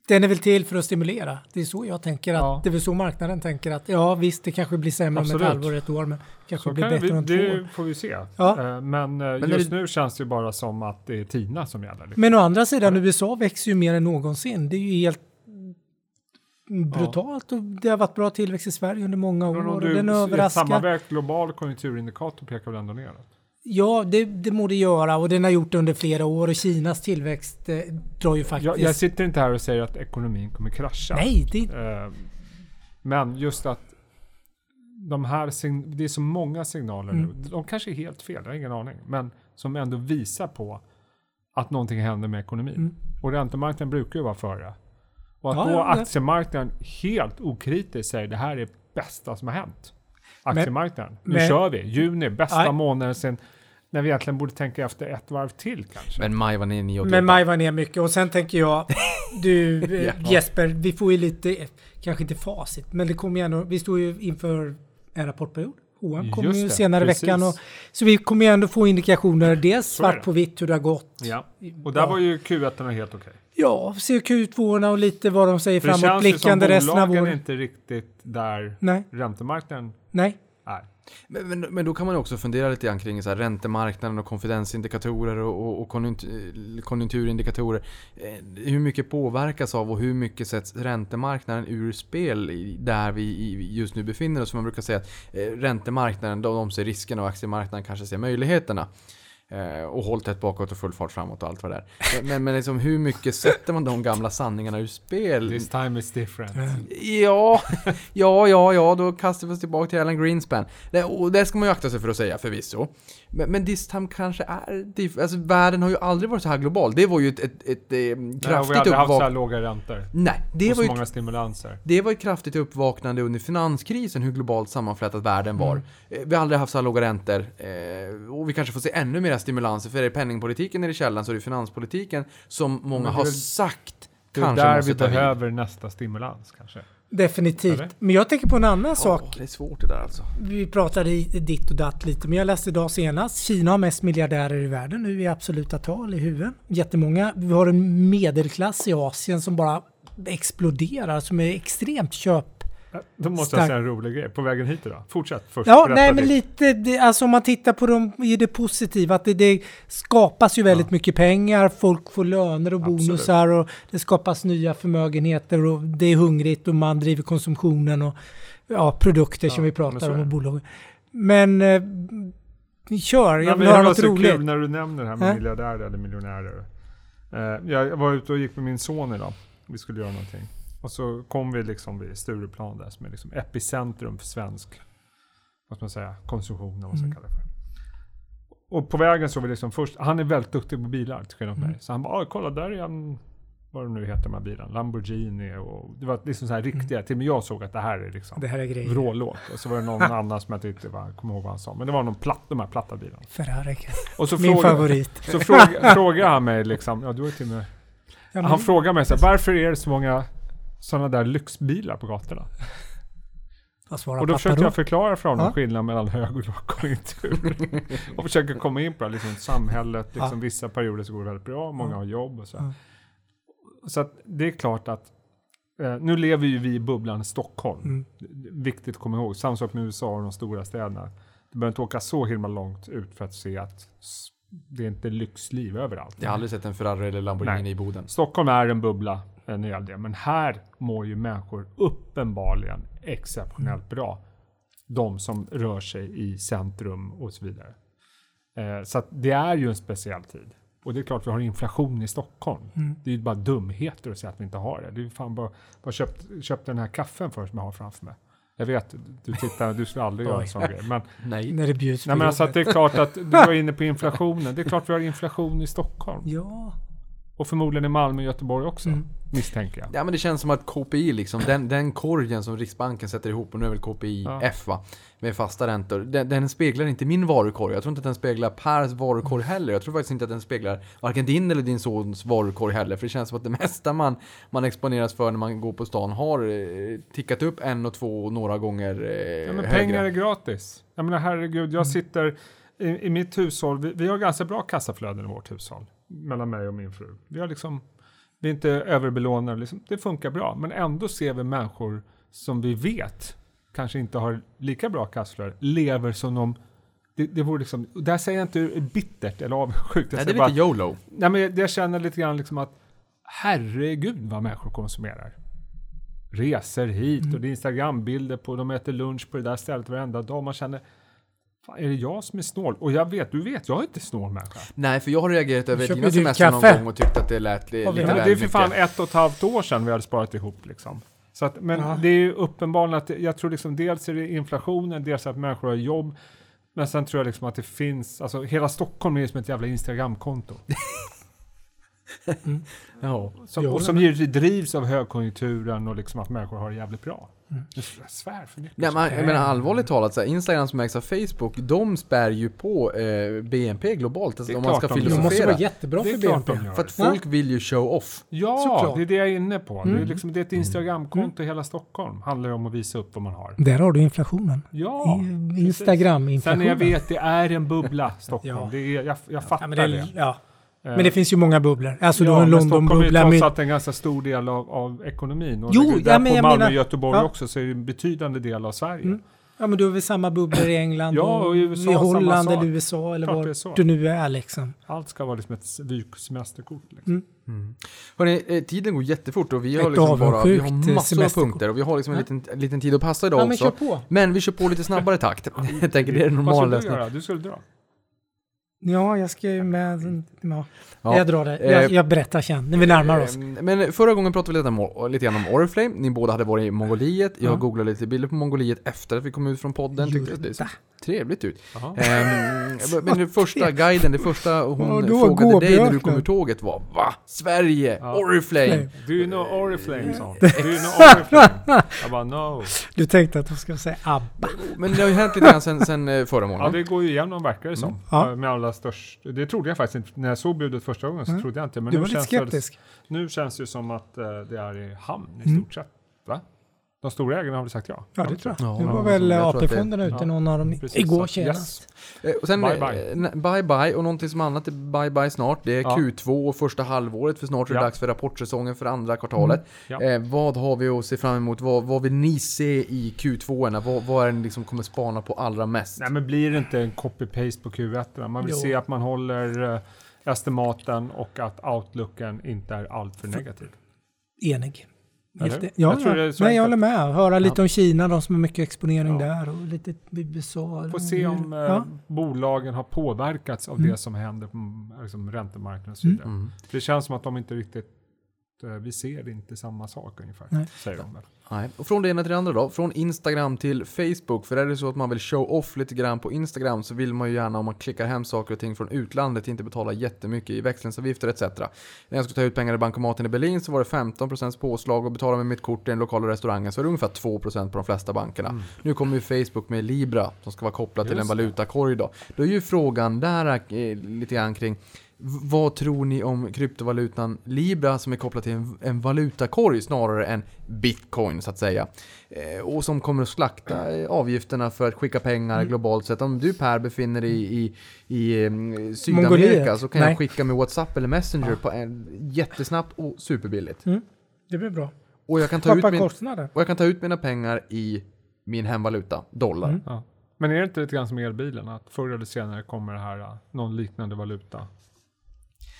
Den är väl till för att stimulera. Det är så jag tänker. Att, Ja. Det är väl så marknaden tänker att ja visst, det kanske blir sämre om ett halvår, ett år, men kanske Så blir kan bättre vi, om två det år. får vi se. Ja. Eh, Men, eh, är just det- nu känns det ju bara som att det är TINA som gäller. liksom. Men å andra sidan, USA växer ju mer än någonsin. Det är ju helt brutalt och det har varit bra tillväxt i Sverige under många år Men om och du, den överraskar. sammanvägt global konjunkturindikator pekar väl ändå neråt? Ja, det, det må det göra och den har gjort det under flera år och Kinas tillväxt eh, drar ju faktiskt... Jag, jag sitter inte här och säger att ekonomin kommer krascha. Nej, det, Eh, Men just att de här sign- det är så många signaler Mm. nu. De kanske är helt fel, jag har ingen aning. Men som ändå visar på att någonting händer med ekonomin. Mm. Och räntemarknaden brukar ju vara före. Och att Ja, då det- aktiemarknaden helt okritiskt säger det här är bästa som har hänt. Aktiemarknaden. nu men- kör vi. Juni, bästa Nej. månaden sen. När vi egentligen borde tänka efter ett varv till kanske. men maj var ni 9 och men maj var ner mycket och sen tänker jag, du (laughs) eh, Ja. Jesper, vi får ju lite, kanske inte facit, men det kommer ju ändå, vi står ju inför en rapportperiod. H&M kommer ju senare i veckan. Och, så vi kommer ju ändå få indikationer, dels svart på vitt hur det har gått. Ja. Och där Ja. var ju Q1 helt okej. Ja, se Q2 och lite vad de säger För det känns ju som framåtblickande resten av bolagen är året. inte riktigt där Nej, räntemarknaden nej. är. Men, men, men då kan man också fundera lite grann kring så här räntemarknaden och konfidensindikatorer och, och, och konjunktur, konjunkturindikatorer. Eh, hur mycket påverkas av och hur mycket sätts räntemarknaden ur spel där vi just nu befinner oss? Man brukar säga att eh, räntemarknaden, de, de ser riskerna och aktiemarknaden kanske ser möjligheterna. Eh, och håll tätt bakåt och full fart framåt och allt vad det är. Men, men, liksom, hur mycket sätter man de gamla sanningarna ur spel? This time is different. Ja, ja, ja, ja, då kastar vi oss tillbaka till Alan Greenspan. Det, och det ska man ju akta sig för att säga förvisso. Men, men this time kanske är... diff- Alltså världen har ju aldrig varit så här global. Det var ju ett, ett, ett, eh, Nej, och vi kraftigt har aldrig haft så här uppvaknande. låga räntor. Nej, det och var ju många stimulanser. det var ett kraftigt uppvaknande under finanskrisen hur globalt sammanflätad världen var. Mm. Eh, Vi har aldrig haft så här låga räntor. Och vi kanske får se ännu mer stimulanser. För är det penningpolitiken nere i källaren så är det finanspolitiken som många har sagt Det är kanske där vi behöver nästa stimulans kanske. Definitivt. Eller? Men jag tänker på en annan Ja, sak. det är svårt det där alltså. Vi pratade i ditt och datt lite, men jag läste idag senast. Kina har mest miljardärer i världen nu i absoluta tal i huvudet. Jättemånga. Vi har en medelklass i Asien som bara exploderar, som är extremt köp... Då måste Stark. jag säga en rolig grej. På vägen hit idag. Fortsätt först. Ja, nej men lite, det, alltså om man tittar på dem i det positiva, att det, det skapas ju väldigt mycket pengar, folk får löner och Absolut. bonusar och det skapas nya förmögenheter och det är hungrigt och man driver konsumtionen och ja, produkter som Ja, vi men så pratar om det. och bolag. Men eh, kör, jag vill det höra var något så roligt. kul när du nämner det här med Äh? miljardärer eller miljonärer. Eh, jag var ute och gick med min son idag. Vi skulle göra någonting. Och så kom vi liksom vid Stureplan där som är liksom epicentrum för svensk vad man säga, konsumtion vad man ska Mm. kalla det för. Och på vägen så var vi liksom först, han är väldigt duktig på bilar till skillnad från Mm. mig. Så han bara, "Ah, kolla där är en, vad det nu heter de här bilarna, Lamborghini och det var liksom så här riktiga, till och med jag såg att det här är liksom Mm. Det här är grejer. vrålåt. Och så var det någon (laughs) annan som jag tyckte var, kommer ihåg vad han sa, men det var någon platt, de här platta bilarna. Ferrari. Och så Min frågade, favorit. så fråga, (laughs) frågade han mig liksom, ja du har till och med, Ja, han frågade mig så här, varför är det så många sådana där lyxbilar på gatorna? Och då försökte jag förklara för honom Ja. skillnaden mellan hög och lågkonjunktur. (laughs) och försöker komma in på det, liksom samhället, liksom vissa perioder så går det väldigt bra, många Ja. har jobb och så. Ja. Så att det är klart att eh, nu lever ju vi i bubblan Stockholm. Mm. Viktigt att komma ihåg, samma sak med USA och de stora städerna. Du behöver inte åka så himla långt ut för att se att det är inte lyxliv överallt. Jag har aldrig sett en Ferrari eller Lamborghini Nej. i Boden. Stockholm är en bubbla det gäller det, men här mår ju människor uppenbarligen exceptionellt bra. De som rör sig i centrum och så vidare. Eh, så att det är ju en speciell tid. Och det är klart vi har inflation i Stockholm. Mm. Det är ju bara dumheter att säga att vi inte har det. Det är ju fan bara, bara köpt, köpt den här kaffen för som jag har framför mig. Jag vet, du tittar, du skulle aldrig göra en sån grej. Men, (laughs) Nej. När det bjuds nej, men alltså att det är klart att (laughs) du var inne på inflationen. Det är klart vi har inflation i Stockholm. Ja. Och förmodligen i Malmö och Göteborg också, Mm. misstänker jag. Ja men det känns som att KPI liksom, den, den korgen som Riksbanken sätter ihop, och nu är väl KPI Ja. F va? Med fasta räntor. Den, den speglar inte min varukorg. Jag tror inte att den speglar Pers varukorg heller. Jag tror faktiskt inte att den speglar varken din eller din sons varukorg heller. För det känns som att det mesta man, man exponeras för när man går på stan har eh, tickat upp en och två och några gånger eh, Ja, men högre. pengar är gratis. Jag menar herregud, jag sitter i, i mitt hushåll, vi, vi har ganska bra kassaflöden i vårt hushåll. Mellan mig och min fru. Vi har liksom, vi är inte överbelånade, liksom, det funkar bra. Men ändå ser vi människor som vi vet kanske inte har lika bra kassaflöde, lever som de det, det vore liksom, och där säger jag inte bittert eller avundsjukt. jag Nej, det är lite YOLO. Nej, men jag, jag känner lite grann liksom att herregud vad människor konsumerar. Reser hit Mm. och det är Instagrambilder på, de äter lunch på det där stället varenda dag. Man känner, fan, är det jag som är snål? Och jag vet, du vet, jag är inte snål människa. Nej, för jag har reagerat över dina du semestrar någon kaffe? gång och tyckt att det lät li- lite väl det är för mycket. fan ett och ett halvt år sedan vi hade sparat ihop liksom. Så att, men Ja. det är ju uppenbarligen att jag tror liksom dels är det inflationen, dels att människor har jobb. Men sen tror jag liksom att det finns, alltså hela Stockholm är ju som ett jävla Instagramkonto. (laughs) Ja. Som, och som givetvis drivs av högkonjunkturen och liksom att människor har det jävligt bra. Jag svär för mycket. Nej, men, jag menar allvarligt talat, så här, Instagram som ägs av Facebook, de spär ju på eh, BNP globalt. Alltså, om man ska de gör. Det måste filosofera. vara jättebra det för är klart BNP. de. För att folk vill ju show off. Ja, Såklart. det är det jag är inne på. Det, är Mm. liksom, det är ett Instagramkonto i hela Stockholm. Handlar ju om att visa upp vad man har. Där har du inflationen. Ja, Instagram-inflationen. Sen jag vet, det är en bubbla, Stockholm. Ja. Det är, jag, jag fattar Ja, men det, det. ja. Eh, men det finns ju många bubblor. Alltså du ja, har en men Stockholm är London-bubbla. trots allt en ganska stor del av, av ekonomin. Och Jo, det, ja, där men på jag Malmö och Göteborg ja. också så är det en betydande del av Sverige. Mm. Ja men du har väl samma bubblor i England Ja, och i USA i Holland eller USA eller Klart var du nu är liksom. Allt ska vara liksom ett vyksemesterkort. Liksom. Mm. Hörrni, eh, tiden går jättefort och vi har liksom bara, vi har massor av semesterkort. punkter och vi har liksom en liten, en liten tid att passa idag Ja men också. kör på. Men vi kör på lite snabbare takt. Jag (laughs) tänker det är en Vad normal skulle du lösning. göra? Du skulle dra. Ja jag ska ju med. Ja. Ja. Jag drar det. Jag, Eh, jag berättar sen när vi närmar oss. Eh, Men förra gången pratade vi lite, om, lite grann om Oriflame. Ni båda hade varit i Mongoliet. Jag Ja. googlade lite bilder på Mongoliet efter att vi kom ut från podden. Tyckte att det såg trevligt ut. Jaha. Ehm, (laughs) men den första guiden, det första hon Ja, då frågade dig när du kom ur tåget var Va? Sverige? Ja. Oriflame? Do you know Oriflame? sa hon. Do you know (laughs) Oriflame? Jag bara no. Du tänkte att de skulle säga ABBA. Men det har ju hänt lite grann sen, sen eh, förra Ja, månaden. det går ju igenom verkar det som. Mm. Ja. Ja. Med allra störst. Det trodde jag faktiskt inte. När jag såg budet första gången så Mm. trodde jag inte. Men Du nu var lite känns det, skeptisk. nu känns det som att eh, det är i hamn i Mm. stort sett. De stora ägarna har väl sagt ja? Ja, det tror jag. Ja, nu ja, var väl AP-fonderna ute, ja, någon av dem, precis. igår Så, yes. senast. Eh, Och sen, Bye, bye bye. bye. bye och någonting som annat är bye bye snart. Det är Ja. Q2 och första halvåret för snart är det Ja. dags för rapportsäsongen för andra kvartalet. Ja. Eh, vad har vi att se fram emot? Vad, vad vill ni se i Q2? Vad, vad är det ni liksom kommer spana på allra mest? Nej, men blir det inte en copy-paste på Q1? Man vill Jo. se att man håller eh, estimaten och att outlooken inte är alltför negativ. Enig. Helt- Jag Ja, tror det ja. Nej, jag håller med. Höra lite Ja. om Kina, de som har mycket exponering Ja. där och lite USA. Får se om eh, Ja. bolagen har påverkats av Mm. det som händer på mm, liksom, räntemarknaden och så vidare. Mm. Det känns som att de inte riktigt, vi ser inte samma sak ungefär, Nej. säger de väl. Nej. Och från det ena till det andra då, från Instagram till Facebook. För är det så att man vill show off lite grann på Instagram så vill man ju gärna om man klickar hem saker och ting från utlandet inte betala jättemycket i växlingsavgifter etc. När jag skulle ta ut pengar i bankomaten i Berlin så var det 15% påslag och betala med mitt kort i den lokala restaurangen så är det ungefär 2% på de flesta bankerna. Nu kommer ju Facebook med Libra som ska vara kopplat till en Just valutakorg då. Då är ju frågan där eh, lite grann kring Vad tror ni om kryptovalutan Libra som är kopplad till en, en valutakorg snarare än bitcoin så att säga? Eh, och som kommer att slakta eh, avgifterna för att skicka pengar globalt sett. Om du Per befinner dig i, i, i eh, Sydamerika Mongoliet? så kan Nej. jag skicka med WhatsApp eller Messenger på en, jättesnabbt och superbilligt. Mm. Det blir bra. Och jag, kan ta ut min, och jag kan ta ut mina pengar i min hemvaluta, dollar. Mm. Ja. Men är det inte lite grann som elbilen, att förr eller senare kommer det här, någon liknande valuta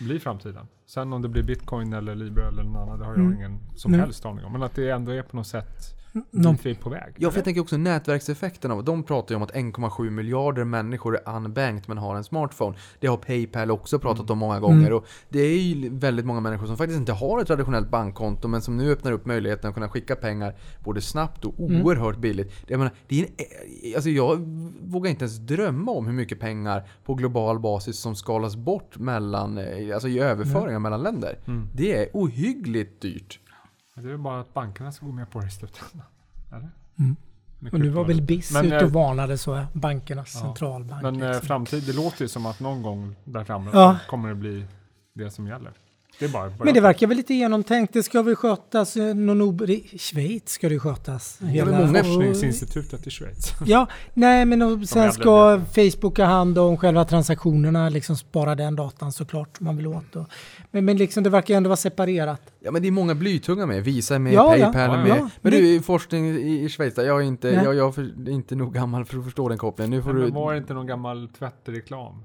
bli framtiden? Sen om det blir bitcoin eller libra eller någon annan, det har jag Mm. ingen som Nej. helst aning om. Men att det ändå är på något sätt Någon, vi är på väg. Ja, för jag tänker också nätverkseffekten av De pratar ju om att 1,7 miljarder människor är unbanked men har en smartphone. Det har Paypal också pratat om många gånger. Och det är ju väldigt många människor som faktiskt inte har ett traditionellt bankkonto men som nu öppnar upp möjligheten att kunna skicka pengar både snabbt och oerhört billigt. Jag, menar, det är en, alltså jag vågar inte ens drömma om hur mycket pengar på global basis som skalas bort mellan, eh, alltså i överföringar mellan länder. Mm. Det är ohyggligt dyrt. Det är bara att bankerna ska gå med på det i slutändan. Eller? Mm. Och nu var väl. BIS Men, ute eh, och varnade så, bankernas Ja. centralbank. Men eh, liksom. framtid, det låter ju som att någon gång där framme Ja. kommer det bli det som gäller. Det vad Men jag det verkar väl lite genomtänkt. Det ska väl skötas, eh, någon i Schweiz ska det skötas. Hela- Forskningsinstitutet i Schweiz. (laughs) Ja, nej men och sen ska Facebook ha hand om själva transaktionerna, liksom spara den datan såklart man vill åt. Och, men, men liksom det verkar ändå vara separerat. Ja men det är många blytunga med, Visa med, Ja. Paypal Ja, med. ja. Men Det- du, forskning i, i Schweiz, jag är inte, Nej. jag, jag är inte nog gammal för att förstå den kopplingen. Nu får Men du... var det inte någon gammal tvättreklam?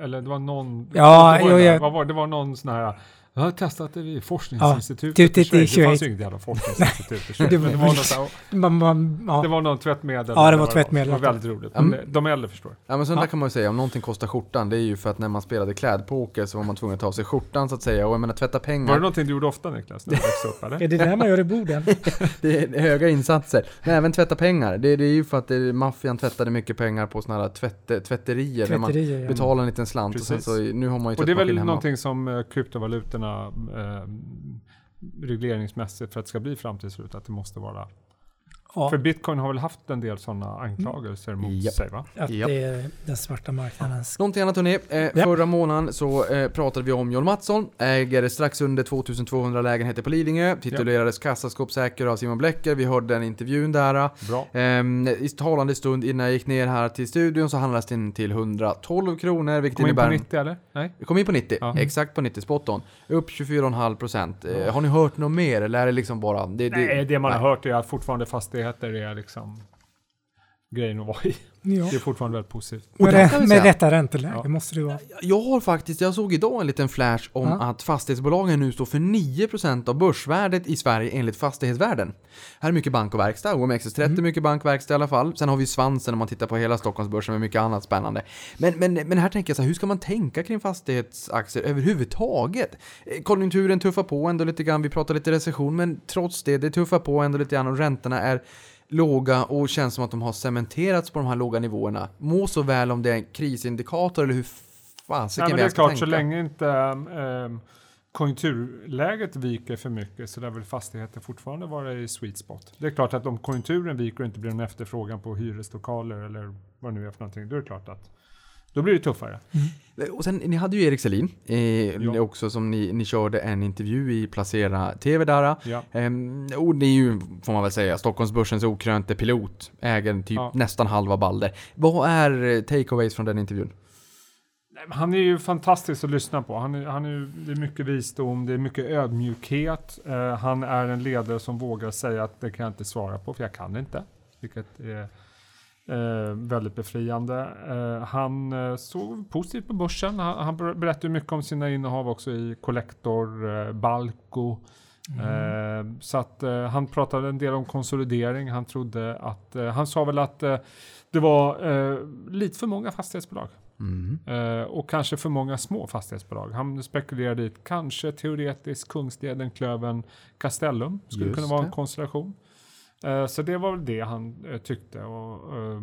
Eller det var någon... Ja, det var, jo, det, jag- vad var, det var någon sån här... Jag har testat det vid forskningsinstitutet Ja, i typ i Schweiz. Det fanns ju inget jävla (laughs) forskningsinstitut i Schweiz. (laughs) det var- var, något, så (laughs) här- Man, man, ja. det var någon tvättmedel. Ja, det eller var tvättmedel. Det var väldigt roligt. Men- de äldre förstår. Ja men sånt där Ja. kan man ju säga, om någonting kostar skjortan, det är ju för att när man spelade klädpoker så var man tvungen att ta av sig skjortan så att säga. Och jag menar tvätta Var det pengar, någonting du gjorde ofta Niklas, när du växte upp eller? Är det där man gör i Boden? det är höga insatser. Men även tvätta pengar, det, det är ju för att det, maffian tvättade mycket pengar på sådana här tvätte, tvätterier. Där man Tvätterier, ja. betalar en liten slant och sen Precis. så, nu har man ju Och det är väl någonting som eh, kryptovalutorna eh, regleringsmässigt för att det ska bli framtidsruta, att det måste vara. Ja, För bitcoin har väl haft en del sådana anklagelser mot Japp. sig va? att Japp. det är den svarta marknadens... Någonting annat hörni. Eh, Förra månaden så eh, pratade vi om John Mattsson. Äger strax under 2200 lägenheter på Lidingö. Titulerades kassaskåpssäker av Simon Blecker. Vi hörde den intervjun där. Bra. Ehm, I talande stund innan jag gick ner här till studion så handlades den till 112 kronor. Vilket Kom in på innebär... 90 eller? Nej? Kom in på 90, Ja. exakt på 90 spot on. Upp 24,5 procent. Eh, har ni hört något mer eller är det liksom bara... Det, Nej, det man nej. har hört är att fortfarande svårigheter är liksom grejen att vara i. Ja. Det är fortfarande väldigt positivt. Och Med, vi med rätta ränteläge Ja. måste det vara. Jag har faktiskt, jag såg idag en liten flash om Ja. att fastighetsbolagen nu står för 9% av börsvärdet i Sverige enligt Fastighetsvärden. Här är mycket bank och verkstad, OMXS30 Mm. mycket bank och verkstad i alla fall. Sen har vi svansen om man tittar på hela Stockholmsbörsen med mycket annat spännande. Men, men, men här tänker jag så här, hur ska man tänka kring fastighetsaktier överhuvudtaget? Eh, Konjunkturen tuffar på ändå lite grann, vi pratar lite recession, men trots det, det tuffar på ändå lite grann och räntorna är låga och känns som att de har cementerats på de här låga nivåerna. Må så väl om det är en krisindikator eller hur fasiken Nej, men vi det är ska klart, så tänka. länge inte um, konjunkturläget viker för mycket så lär väl fastigheter fortfarande vara i sweet spot. Det är klart att om konjunkturen viker och inte blir en efterfrågan på hyreslokaler eller vad det nu är för någonting, då är det klart att Då blir det tuffare. Och sen, ni hade ju Erik Selin eh, Ja. också som ni, ni körde en intervju i Placera TV där. Ja. Ehm, och det är ju, får man väl säga, Stockholmsbörsens okrönte pilot. Äger typ Ja. nästan halva Balder. Vad är eh, takeaways från den intervjun? Han är ju fantastisk att lyssna på. Han är, han är, det är mycket visdom, det är mycket ödmjukhet. Eh, han är en ledare som vågar säga att det kan jag inte svara på, för jag kan inte. Vilket är eh, väldigt befriande. Eh, han eh, såg positivt på börsen. Han, han ber- berättade mycket om sina innehav också i Collector, eh, Balco. Eh, så att eh, han pratade en del om konsolidering. Han trodde att, han sa väl att det var lite för många fastighetsbolag. Mm. Och kanske för många små fastighetsbolag. Han spekulerade i kanske teoretiskt Kungsleden, Klöven, Castellum skulle Just kunna vara en det. konstellation. Eh, så det var väl det han eh, tyckte. Och, eh,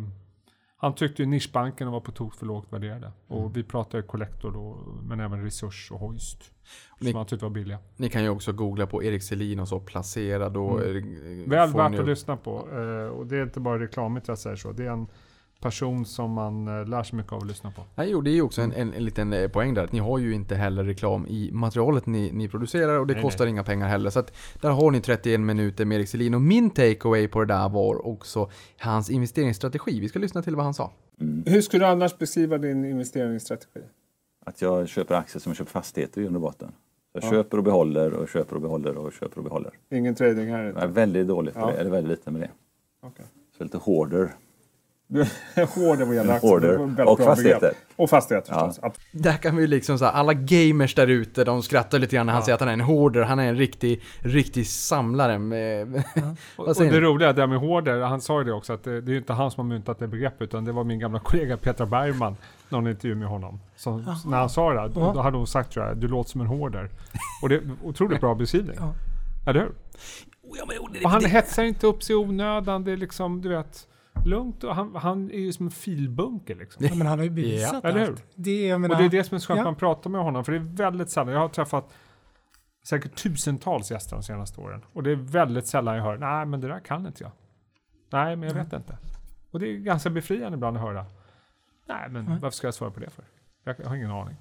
han tyckte ju nischbankerna var på tok för lågt värderade. Mm. Och vi pratade Collector då, men även Resurs och Hoist. Ni- Som han tyckte var billiga. Ni kan ju också googla på Erik Selin och så placera då. Mm. Väl värt ni att lyssna på. Och det är inte bara reklamigt jag säger så. Det är en person som man eh, lär sig mycket av att lyssna på. Nej, jo, det är ju också en, en, en liten eh, poäng där. Att ni har ju inte heller reklam i materialet ni, ni producerar och det Nej, kostar inga pengar heller. Så att där har ni 31 minuter med Erik Selin. Och min takeaway på det där var också hans investeringsstrategi. Vi ska lyssna till vad han sa. Hur skulle du annars beskriva din investeringsstrategi? Att jag köper aktier som jag köper fastigheter i grund och botten. Jag Ja. köper och behåller och köper och behåller och köper och behåller. Ingen trading här Jag är väldigt dåligt på Ja. det, eller väldigt lite med det. Okej. Så lite hoarder. (laughs) Hoarder. Hoarder. det var ett väldigt Och bra fastigheter. begrepp. Och fastigheter Ja. förstås. Där kan vi liksom så här, alla gamers där ute, de skrattar lite grann när han säger att han är en hoarder. Han är en riktig, riktig samlare. Med, (laughs) Och, och det roliga där med hoarder, han sa ju det också, att det, det är ju inte han som har myntat det begreppet, utan det var min gamla kollega Petra Bergman, någon intervju med honom. Som, när han sa det, då, då hade hon sagt tror jag, du låter som en hoarder. Och det är otroligt bra beskrivning. Ja. Eller hur? Ja, men, och det- han det- hetsar inte upp sig i onödan, det är liksom, du vet, lugnt. Och han, han är ju som en filbunker liksom. Ja, men han har ju bevisat Ja, eller hur? allt. Det, jag menar, Och det är det som är så skönt Ja. man pratar med honom, för det är väldigt sällan, jag har träffat säkert tusentals gäster de senaste åren. Och det är väldigt sällan jag hör, nej men det där kan inte jag. Nej, men jag vet inte. Och det är ganska befriande ibland att höra, nej men varför ska jag svara på det för? Jag, jag har ingen aning.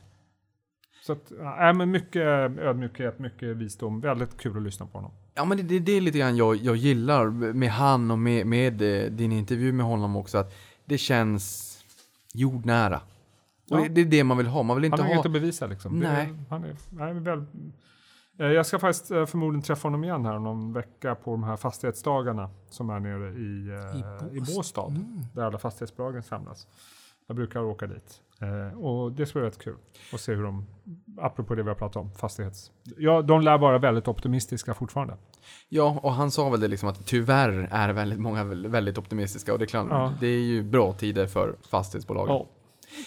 Så att, nej men mycket ödmjukhet, mycket visdom, väldigt kul att lyssna på honom. Ja men det, det, det är lite grann jag, jag gillar med han och med, med eh, din intervju med honom också. Att det känns jordnära. Och Ja. det, det är det man vill ha. Man vill inte Han har ha... inget att bevisa liksom. Det är- Nej. han är, nej, väl, Eh, jag ska faktiskt eh, förmodligen träffa honom igen här om någon vecka på de här fastighetsdagarna som är nere i, I i Båstad. Båstad. Mm. Där alla fastighetsbolagen samlas. Jag brukar åka dit. Eh, och det ska bli rätt kul att se hur de, apropå det vi har pratat om, fastighets... Ja, de lär vara väldigt optimistiska fortfarande. Ja, och han sa väl det liksom att tyvärr är väldigt många väl- väldigt optimistiska. Och det är klart, Ja. det är ju bra tider för fastighetsbolagen. Ja.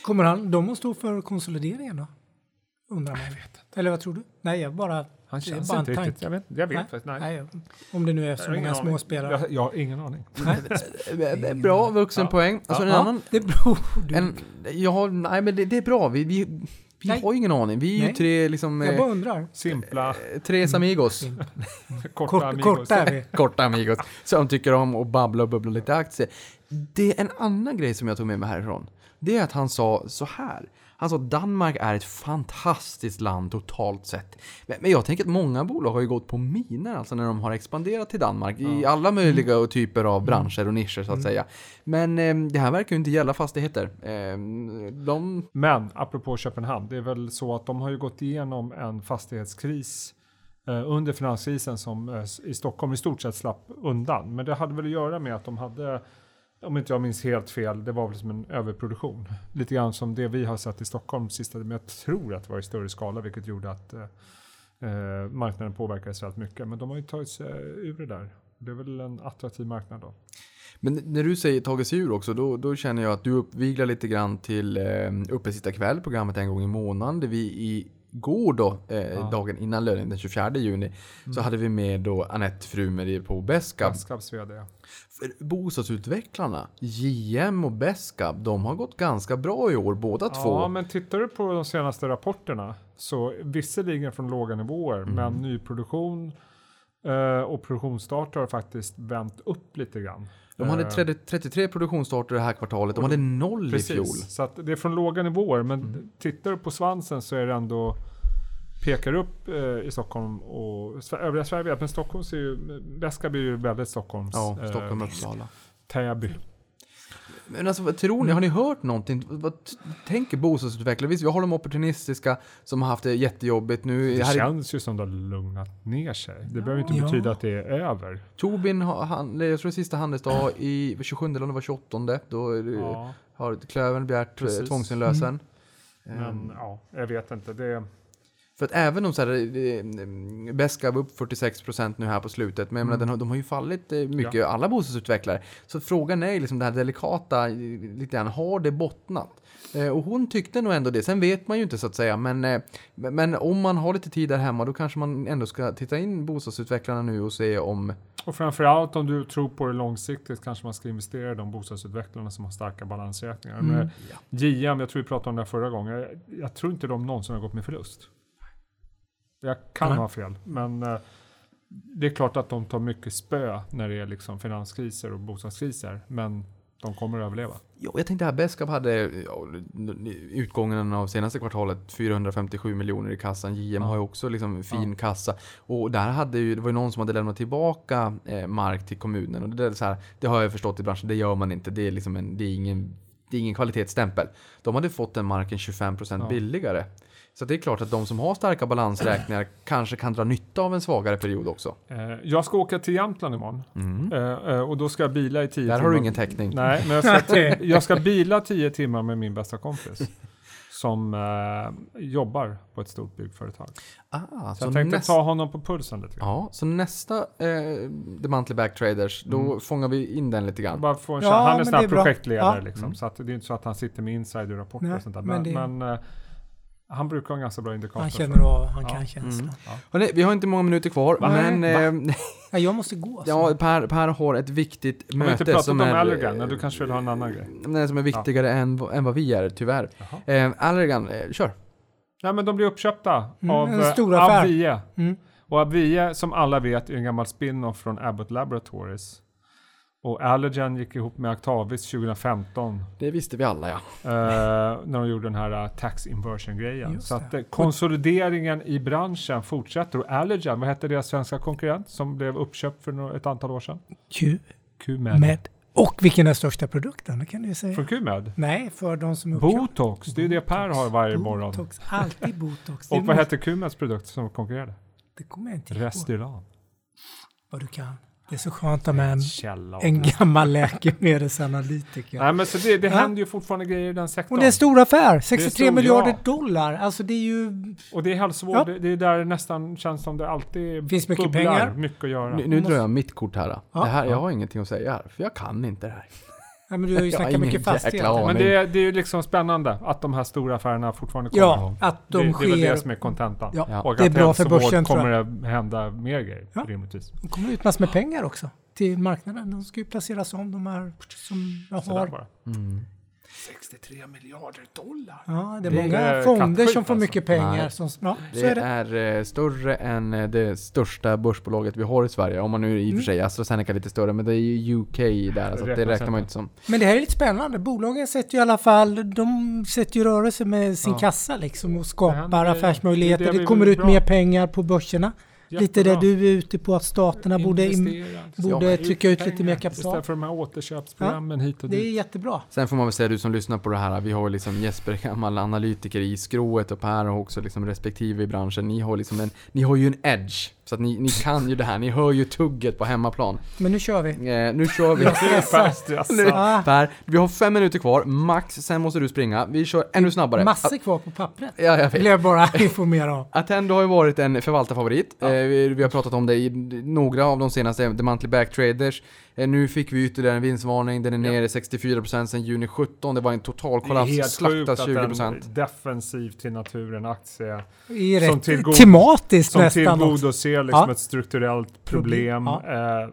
Kommer han, de att stå för konsolideringen då? Undrar man. Eller vad tror du? Nej, jag bara... Han det är känns bara en inte riktigt... Jag vet, jag vet Nej, faktiskt. Nej. Nej, om det nu är så Jag många små aning. spelare. Jag, jag har ingen aning. (laughs) Eh, eh, Bra vuxenpoäng. Alltså en Ja, annan... det beror du. En, jag har, nej men det, det är bra. Vi, vi, vi Nej. har ingen aning. Vi är ju Nej. tre liksom... Jag eh, bara undrar. Simpla, eh, Tres amigos. (laughs) korta Kort, amigos. korta är vi. (laughs) Korta amigos. Som tycker om att babbla och bubbla lite aktier. Det är en annan grej som jag tog med mig härifrån. Det är att han sa så här. Att Danmark är ett fantastiskt land totalt sett. Men jag tänker att många bolag har ju gått på miner alltså när de har expanderat till Danmark i alla möjliga typer av branscher och nischer så att säga. Men eh, det här verkar ju inte gälla fastigheter. Eh, de... Men apropå Köpenhamn, det är väl så att de har ju gått igenom en fastighetskris eh, under finanskrisen som eh, i Stockholm i stort sett slapp undan. Men det hade väl att göra med att de hade, om inte jag minns helt fel, det var väl som en överproduktion. Lite grann som det vi har sett i Stockholm sista, men jag tror att det var i större skala, vilket gjorde att eh, eh, marknaden påverkades väldigt mycket. Men de har ju tagit sig ur det där. Det är väl en attraktiv marknad då. Men när du säger tagit sig ur också, då, då känner jag att du uppviglar lite grann till eh, Uppe sitta kväll, programmet en gång i månaden, där vi igår då, eh, dagen innan löning, den 24 juni, så hade vi med då Anette Frumer på Beskab. Gaskabs vd. Bostadsutvecklarna, JM och Beskab, de har gått ganska bra i år båda Ja, två. men tittar du på de senaste rapporterna så visserligen från låga nivåer, Mm. men nyproduktion eh, och produktionsstarter har faktiskt vänt upp lite grann. De hade Eh, 30, 33 produktionsstarter det här kvartalet, de hade noll i fjol. Precis, så det är från låga nivåer. Men tittar du på svansen så är det ändå pekar upp eh, i Stockholm och övriga Sverige. Men Stockholm ser ju, Väska blir ju väldigt Stockholms. Ja, eh, Stockholm och Uppsala. Täby. Men alltså vad tror ni? Har ni hört någonting? Vad tänker bostadsutvecklare? Visst, vi har de opportunistiska som har haft det jättejobbigt nu. Det här i känns ju som det har lugnat ner sig. Det behöver inte Ja. betyda att det är över. Tobin, han, jag tror det är sista handelsdag i 27 eller det var 28. Då Ja, har Klövern begärt eh, Precis. tvångsinlösen. men ja, jag vet inte. Det, För att även om så här, eh, Beska var upp 46% nu här på slutet, men jag menar, de har ju fallit eh, mycket, alla bostadsutvecklare. Så frågan är liksom det här delikata, eh, lite grann, har det bottnat? Eh, och hon tyckte nog ändå det, sen vet man ju inte så att säga, men, eh, men om man har lite tid där hemma, då kanske man ändå ska titta in bostadsutvecklarna nu och se om... och framförallt om du tror på det långsiktigt kanske man ska investera i de bostadsutvecklarna som har starka balansräkningar. Mm. Men JM, jag tror vi pratade om det här förra gången. Jag, jag tror inte de någonsin har gått med förlust. Jag kan Nej. ha fel, men eh, det är klart att de tar mycket spö när det är liksom finanskriser och bostadskriser. Men de kommer att överleva. Jo, jag tänkte här, Beskab hade ja, utgången av senaste kvartalet 457 miljoner i kassan. JM har ju också liksom fin kassa. Och där hade ju, det var ju någon som hade lämnat tillbaka eh, mark till kommunen. Och det, där, är så här, det har jag förstått i branschen, det gör man inte. Det är, liksom en, det är, ingen, det är ingen kvalitetsstämpel. De hade fått den marken 25% Ja. billigare. Så det är klart att de som har starka balansräkningar (clears throat) kanske kan dra nytta av en svagare period också. Eh, jag ska åka till Jämtland imorgon. Eh, eh, och då ska jag bila i tio Där timmar. har du ingen täckning. Nej, men jag ska, (laughs) jag ska bila tio timmar med min bästa kompis. Som eh, jobbar på ett stort byggföretag. Ah, Så, så jag tänkte näst- ta honom på pulsen lite grann. Ja, så nästa eh, The Monthly Back Traders, då fångar vi in den lite grann. Bara få en Ja. Han är sån här bra. projektledare Ja. liksom. Så att det är inte så att han sitter med insiderrapporter och sånt där. men Men, det- men, eh, han brukar ha en ganska bra indikator. Han känner av, han Ja. kan känslan. Hörrni, vi har inte många minuter kvar, Nej, men eh, (laughs) Ja, jag måste gå. så. ja, per, per har ett viktigt Har vi inte möte pratat som om är, Allergan? Nej, du kanske vill ha en annan grej? nej, som är viktigare än, vad- än vad vi är, tyvärr. Eh, Allergan, eh, kör. Nej, men de blir uppköpta Mm, av en eh, stor affär. Avie. Mm. Och Avie, som alla vet, är en gammal spin-off från Abbott Laboratories. Och Allergan gick ihop med Actavis 2015. Det visste vi alla ja. eh, när de gjorde den här uh, tax inversion-grejen. Så att eh, konsolideringen i branschen fortsätter. Och Allergan, vad hette deras svenska konkurrent som blev uppköpt för ett antal år sedan? Q Q-med. med. Och vilken är största produkten? Det kan du säga. Från Q-med? Nej, för de som är uppköpta. Botox, det är det Per har varje morgon. Botox, alltid botox. Och vad måste- hette Q-meds produkt som konkurrerade? Det kommer jag inte ihåg Restylan. vad du kan. Det är så skönt att med en, en gammal läkemedelsanalytiker. Nej men så det, det Ja. händer ju fortfarande grejer i den sektorn. Och det är en stor affär, 63 stor, miljarder ja. dollar. Alltså det är ju... Och det är hälsovård, Ja. det, det är där det nästan känns som det alltid Finns mycket bubblar, pengar. mycket att göra. Nu, nu drar jag mitt kort här. Ja. det här. Jag har ingenting att säga här, för jag kan inte det här. Ja, men du har ju (laughs) snackat mycket fastigheter. Men det, är- det är ju liksom spännande att de här stora affärerna fortfarande kommer. Ja, att de det, det är väl sker. det som är kontentan. Ja, Ja. Och det är bra för börsen kommer det hända mer grejer, Ja. rimligtvis. Det kommer ut massor med pengar också till marknaden. De ska ju placeras om de här som jag har. bara. Mm. 63 miljarder dollar. Ja, det är Det många är fonder som får alltså. mycket pengar. Nej. Som, ja, Det är det. är eh, större än eh, det största börsbolaget vi har i Sverige. Om man nu i och Mm. för sig, AstraZeneca är lite större, men det är ju UK där, så att det räknar man inte. som. Men det här är lite spännande. Bolagen sätter ju i alla fall, de sätter ju rörelse med sin Ja. kassa liksom och Det skapar affärsmöjligheter. Det är Det, det vi kommer ut bra. mer pengar på börserna. Lite där Jättebra. du är ute på att staterna borde, in, borde ja, trycka ut lite mer kapital. Istället för de här återköpsprogrammen hit och Det är dit. jättebra. Sen får man väl säga, du som lyssnar på det här, vi har liksom Jesper, gammal analytiker i skrået och Per har också liksom respektive i branschen. Ni har liksom en, ni har ju en edge. Så att ni, ni kan ju det här, ni hör ju tugget på hemmaplan. Men nu kör vi. Eh, nu kör vi. Ah, (laughs) Per, vi har fem minuter kvar, max, sen måste du springa. Vi kör ännu snabbare. massor kvar på pappret. Ja, jag Vill vet. jag bara (laughs) informera om. Attendo har ju varit en förvaltarfavorit. Eh, vi, vi har pratat om det i några av de senaste, The Monthly Back Traders. Eh, nu fick vi ytterligare en vinstvarning, den är nere 64% sedan juni 17. Det var en total Det är kollaps, slaktas att 20%. en defensiv till naturen aktie Som tillgod- tematiskt som nästan också. tillgodoser liksom Ja. ett strukturellt problem. Ja. Eh,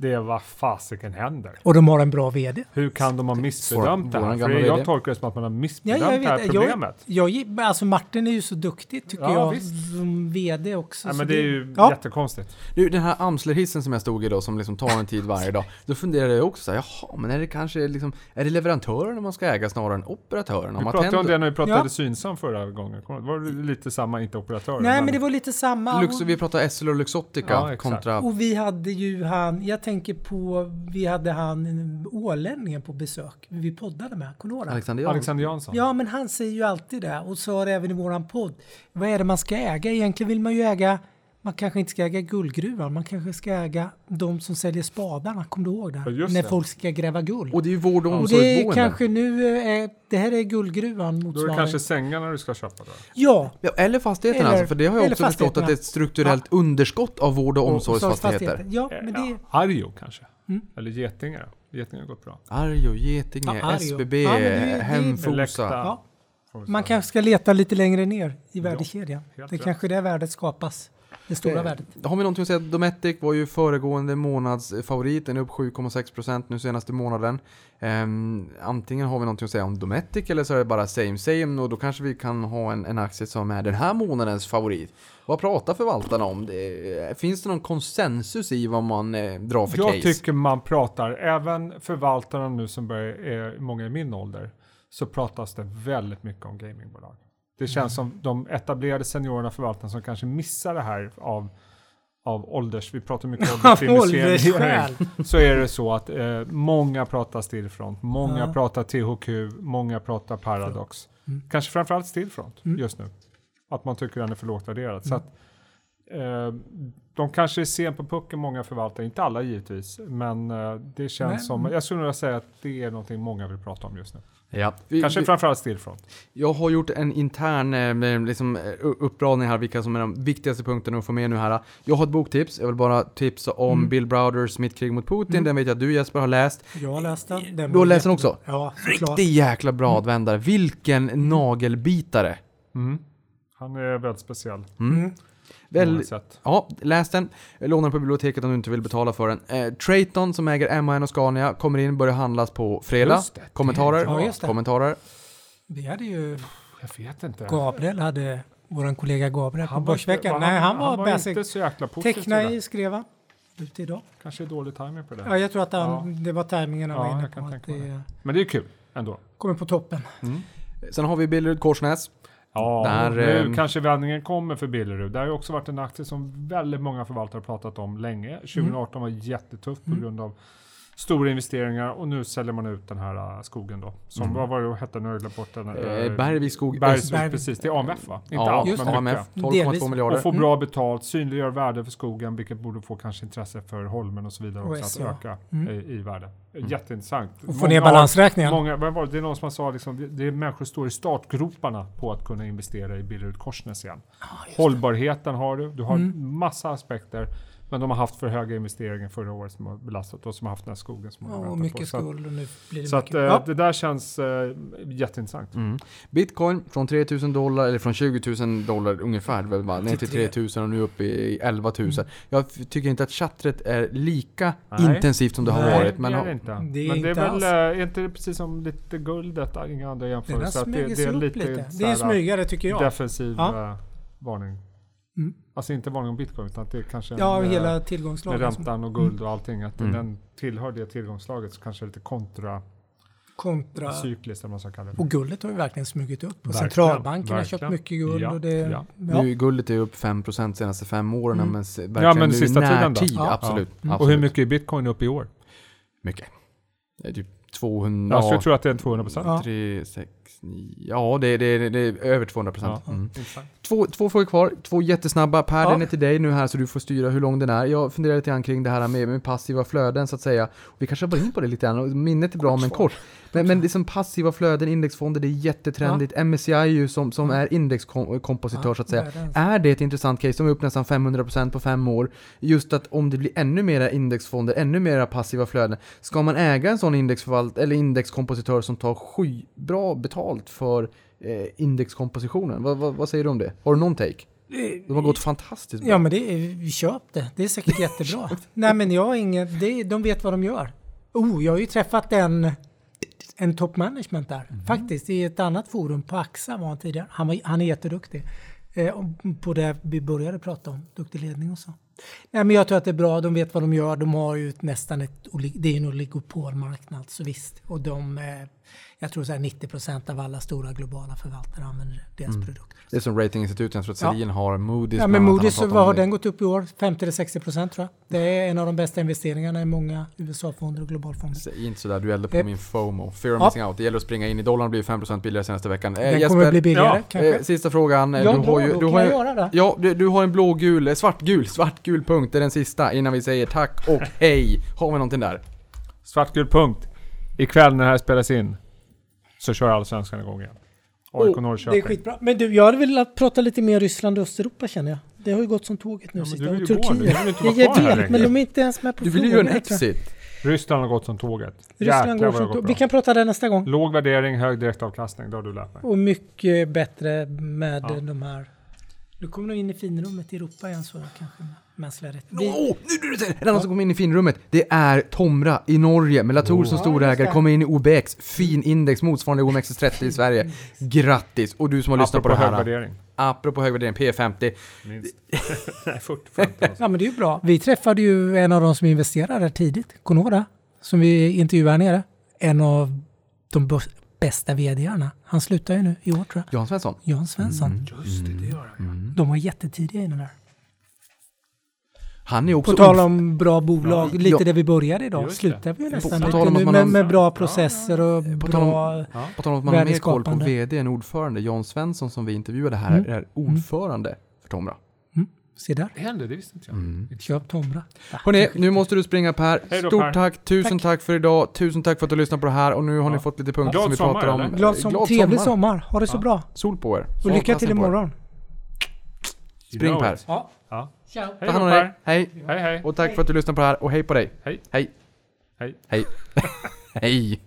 Det är vad fasiken händer. Och de har en bra VD. Hur kan de ha missbedömt det här? För jag VD. tolkar det som att man har Ja, missbedömt jag det här vet, problemet. jag, jag, alltså Martin är ju så duktig tycker Ja, jag visst. som VD också. Så men det är ju ja. jättekonstigt. Du, den här Amslerhissen som jag stod i då, som liksom tar en tid varje dag. Då funderade jag också så här, jaha, men är det kanske liksom, är det leverantörerna man ska äga snarare än operatörerna? Vi pratade om det när vi pratade Ja. Synsam förra gången. Var det lite samma, inte operatörer? Nej men det var lite samma. Lux, vi pratar Essel och Luxottica Ja, kontra... Och vi hade ju han, jag tänker på, vi hade han ålänningen på besök. Vi poddade med, kommer? Alexander Jansson. Alexander Jansson. Ja, men han säger ju alltid det och sa det även i våran podd. Vad är det man ska äga? Egentligen vill man ju äga, man kanske inte ska äga guldgruvan, man kanske ska äga de som säljer spadarna. Kommer du ihåg det? Ja, När det. folk ska gräva guld. Och det är ju vård och Och det är kanske nu, eh, det här är guldgruvan Då är det motsvarande. kanske sängarna du ska köpa då? Ja, Ja, eller fastigheterna Eller- alltså, för det har jag också förstått att det är ett strukturellt underskott av vård och omsorgsfastigheter. Ja, men det, Ja, Arjo kanske? Mm. Eller Getinge då? Getinge har gått bra. Arjo, Getinge, Ja, Arjo. SBB, Ja, det- Hemfosa. Ja, man kanske ska leta lite längre ner i värdekedjan. det kanske är där värdet skapas. Det stora Eh, värdet. Har vi någonting att säga? Dometic var ju föregående månads eh, favorit, den är upp 7,6% nu senaste månaden. Ehm, antingen har vi någonting att säga om Dometic eller så är det bara same same och då kanske vi kan ha en, en aktie som är den här månadens favorit. Vad pratar förvaltarna om? Det, finns det någon konsensus i vad man eh, drar för Jag case? tycker man pratar, även förvaltarna nu som börjar, är många i min ålder, så pratas det väldigt mycket om gamingbolag. Det känns som de etablerade seniorerna förvaltarna som kanske missar det här av, av ålders, vi pratar mycket åldersdifferentiering. (laughs) åldersskäl. (laughs) så är det så att eh, många pratar Stillfront, många Ja. pratar THQ, många pratar Paradox. Mm. Kanske framförallt Stillfront Mm. just nu. Att man tycker den är för lågt värderad. Så att, eh, de kanske är sen på pucken, många förvaltare, inte alla givetvis, men eh, det känns Men- som, jag skulle nog säga att det är någonting många vill prata om just nu. Ja. Vi, Kanske vi, framförallt Stillfront. Jag har gjort en intern eh, liksom, eh, uppradning här, vilka som är de viktigaste punkterna att få med nu här. Jag har ett boktips, jag vill bara tipsa om Mm. Bill Browders Mitt krig mot Putin, den vet jag att du Jesper har läst. Jag har läst den. den Du har läst den också? Ja, såklart. Riktigt jäkla bra advändare, vilken nagelbitare! Mm. Han är väldigt speciell. Mm. På Väl, ja, läs den. Låna den på biblioteket om du inte vill betala för den. Eh, Trayton som äger MAN och Scania kommer in, börjar handlas på fredag. Just det, det är Kommentarer? Ja, just det. Kommentarer? Vi hade ju, Jag vet inte. Gabriel hade, våran kollega Gabriel på Han var, Börsveckan. han, Nej, han var, han var basic. inte så jäkla positiv. Teckna det. i skrev han. Ute idag. Kanske är dålig timing på det. Ja, jag tror att han, Ja. det var tajmingen han Ja, var inne jag kan på. Att tänka mig det Men det är kul ändå. kommer på toppen. Sen har vi Billerud Korsnäs. Ja, Där, nu ehm, kanske vändningen kommer för Billerud. Det har ju också varit en aktie som väldigt många förvaltare pratat om länge. 2018 var jättetufft på Mm. grund av stora investeringar och nu säljer man ut den här äh, skogen då. Som, vad var det hette nu? Jag glömt bort den. Eh, Bergvik skog Bergs, Bergvik. precis, det är AMF va? Inte Ja, allt, just men. AMF, 12,2 Delvis. miljarder. Och få bra betalt, synliggör värde för skogen, vilket borde få kanske intresse för Holmen och så vidare Och också, att öka Mm. i, i värde. Jätteintressant. Och få ner balansräkningen. Många, var det? det är någon som sa liksom, det, det är människor som står i startgroparna på att kunna investera i Billerud Korsnäs igen. Hållbarheten har du, du har Mm. massa aspekter. Men de har haft för höga investeringar förra året som har belastat och som har haft den här skogen som Ja, har och väntat på. mycket Så att, skuld och nu blir det så att mycket. eh, ja. det där känns eh, jätteintressant. Mm. Bitcoin från 3000 dollar, eller från 20 000 dollar ungefär, väl, va? ner till Till tre. 3000 och nu upp i 11 000. Jag f- tycker inte att chattret är lika Nej. intensivt som det har Nej, varit. Men det är har- det inte. Det är men det är inte väl, alls. eh, är inte det precis som lite guldet, inga andra har jämförelser? att det, det sig är lite, lite. Det är smygare tycker jag. defensiv Ja. varning. Mm. Alltså inte varning om bitcoin utan att det är kanske Ja, en, eh, hela med tillgångslagen. som räntan och guld och allting, att Mm. den tillhör det tillgångslaget så kanske lite kontracykliskt Kontra... eller vad man ska kalla det. Och guldet har ju verkligen smugit upp. Och centralbanken har köpt mycket guld. Ja, och det, ja. ja. Nu guldet är upp 5% senaste fem åren, Mm. men verkligen men nu sista tiden då? Ja. absolut. Mm. absolut. Och hur mycket är bitcoin upp i år? Mycket. Det är typ 200... Ja, så jag tror att det är en 200 procent. Ja. 3, 6, 9... Ja, det, det, det är över 200 procent. Ja. Mm. Två, två frågor kvar, två jättesnabba. Per, Ja. den är till dig nu här så du får styra hur lång den är. Jag funderar lite grann kring det här med, med passiva flöden så att säga. Vi kanske var in på det lite grann minnet är bra men kort. Men, men det är som passiva flöden, indexfonder, det är jättetrendigt. MSCI ju som, som är indexkompositör så att säga. världens- Är det ett intressant case? De är upp nästan 500% på fem år. Just att om det blir ännu mera indexfonder, ännu mera passiva flöden. Ska man äga en sån indexförvalt eller indexkompositör som tar sky bra betalt för indexkompositionen? Vad, vad, vad säger du om det? Har du någon take? De har gått fantastiskt bra. Ja, men det är, köp det. Det är säkert jättebra. (laughs) Nej, men jag har ingen... Det, de vet vad de gör. Oh, jag har ju träffat en, en top management där. Faktiskt, i ett annat forum. På AXA var han tidigare. Han, var, han är jätteduktig. Eh, på det vi började prata om. Duktig ledning och så. Nej, men jag tror att det är bra. De vet vad de gör. De har ju nästan ett... Det är en oligopolmarknad, så visst. Och de... Eh, jag tror så här 90 procent av alla stora globala förvaltare använder deras produkter. Det är som ratinginstituten, jag tror att Ja. Selin har Moody's. Ja, men Moody's, vad har det. den gått upp i år? 50 eller 60 procent tror jag. Det är en av de bästa investeringarna i många USA-fonder och globalfonder. Säg inte sådär, du eldar på Eh. min FOMO. Fear of Ja. missing out. Det gäller att springa in i dollarn, blir 5% billigare senaste veckan. Eh, Den kommer bli billigare ja, kanske. Eh, sista frågan. Eh, Ja, du har ju, du har det. Ja, du, du har en blågul, eh, svartgul, svartgul punkt. Är den sista innan vi säger tack och (laughs) hej. Har vi någonting där? Svartgul punkt. Ikväll när det här spelas in så kör Allsvenskan igång igen. AIK Oh, Norrköping. det är skitbra. Men du, jag hade velat prata lite mer Ryssland och Östeuropa känner jag. Det har ju gått som tåget nu Ja, men sista. du vill Och ju gå nu. Turkiet. Du vill inte Jag, jag vet, men de är inte ens med på Du vill ju göra en exit. Ryssland har gått som tåget. Ryssland Jäklar går som har tåg. gått Vi kan prata det nästa gång. Låg värdering, hög direktavkastning. Det har du lärt mig. Och mycket bättre med Ja. de här... Du kommer nog in i finrummet i Europa igen så kanske. Mänskliga rättigheter. Åh, nu du säger En annan som kommer in i finrummet, det är Tomra i Norge. Med Latour som storägare, det. kommer in i OBX, fin index motsvarande OMXS30 i Sverige. Grattis! Och du som har lyssnat på det här. värdering. Apropå hög värdering, P50. Minst. (laughs) Nej, 40, 50 alltså. Ja men det är ju bra. Vi träffade ju en av de som investerade tidigt, Conora, som vi intervjuade här nere. En av de bästa vdarna. Han slutar ju nu i år tror jag. Jan Svensson. Jan Svensson. Mm. Just det, det gör han. De var jättetidiga i den där. Han är också På tal om bra bolag, lite Ja. där vi började idag, slutar vi nästan på lite tal om nu med, med bra processer och På tal om- bra... På tal om att man har mer koll på. VD än ordförande. Jan Svensson som vi intervjuade här Mm. är ordförande för Tomra. Se där, Det hände, det visste inte jag. Mm. köp Tomra. Hörrni, nu måste du springa Per. Då, Stort Per. tack, tusen tack. för idag. Tusen tack för att du lyssnade på det här och nu har ni Ja. fått lite punkter Glad som vi sommar, pratar om. eller? Glad som, trevlig sommar. Ha det så Ja. bra. Sol på er. Och lycka till på imorgon. Spring Per. Ciao. Hej Ta hand då om dig. Per. Hej. Hej hej. Och tack för att du lyssnade på det här och hej på dig. Hej. Hej. Hej. Hej. (laughs) Hej.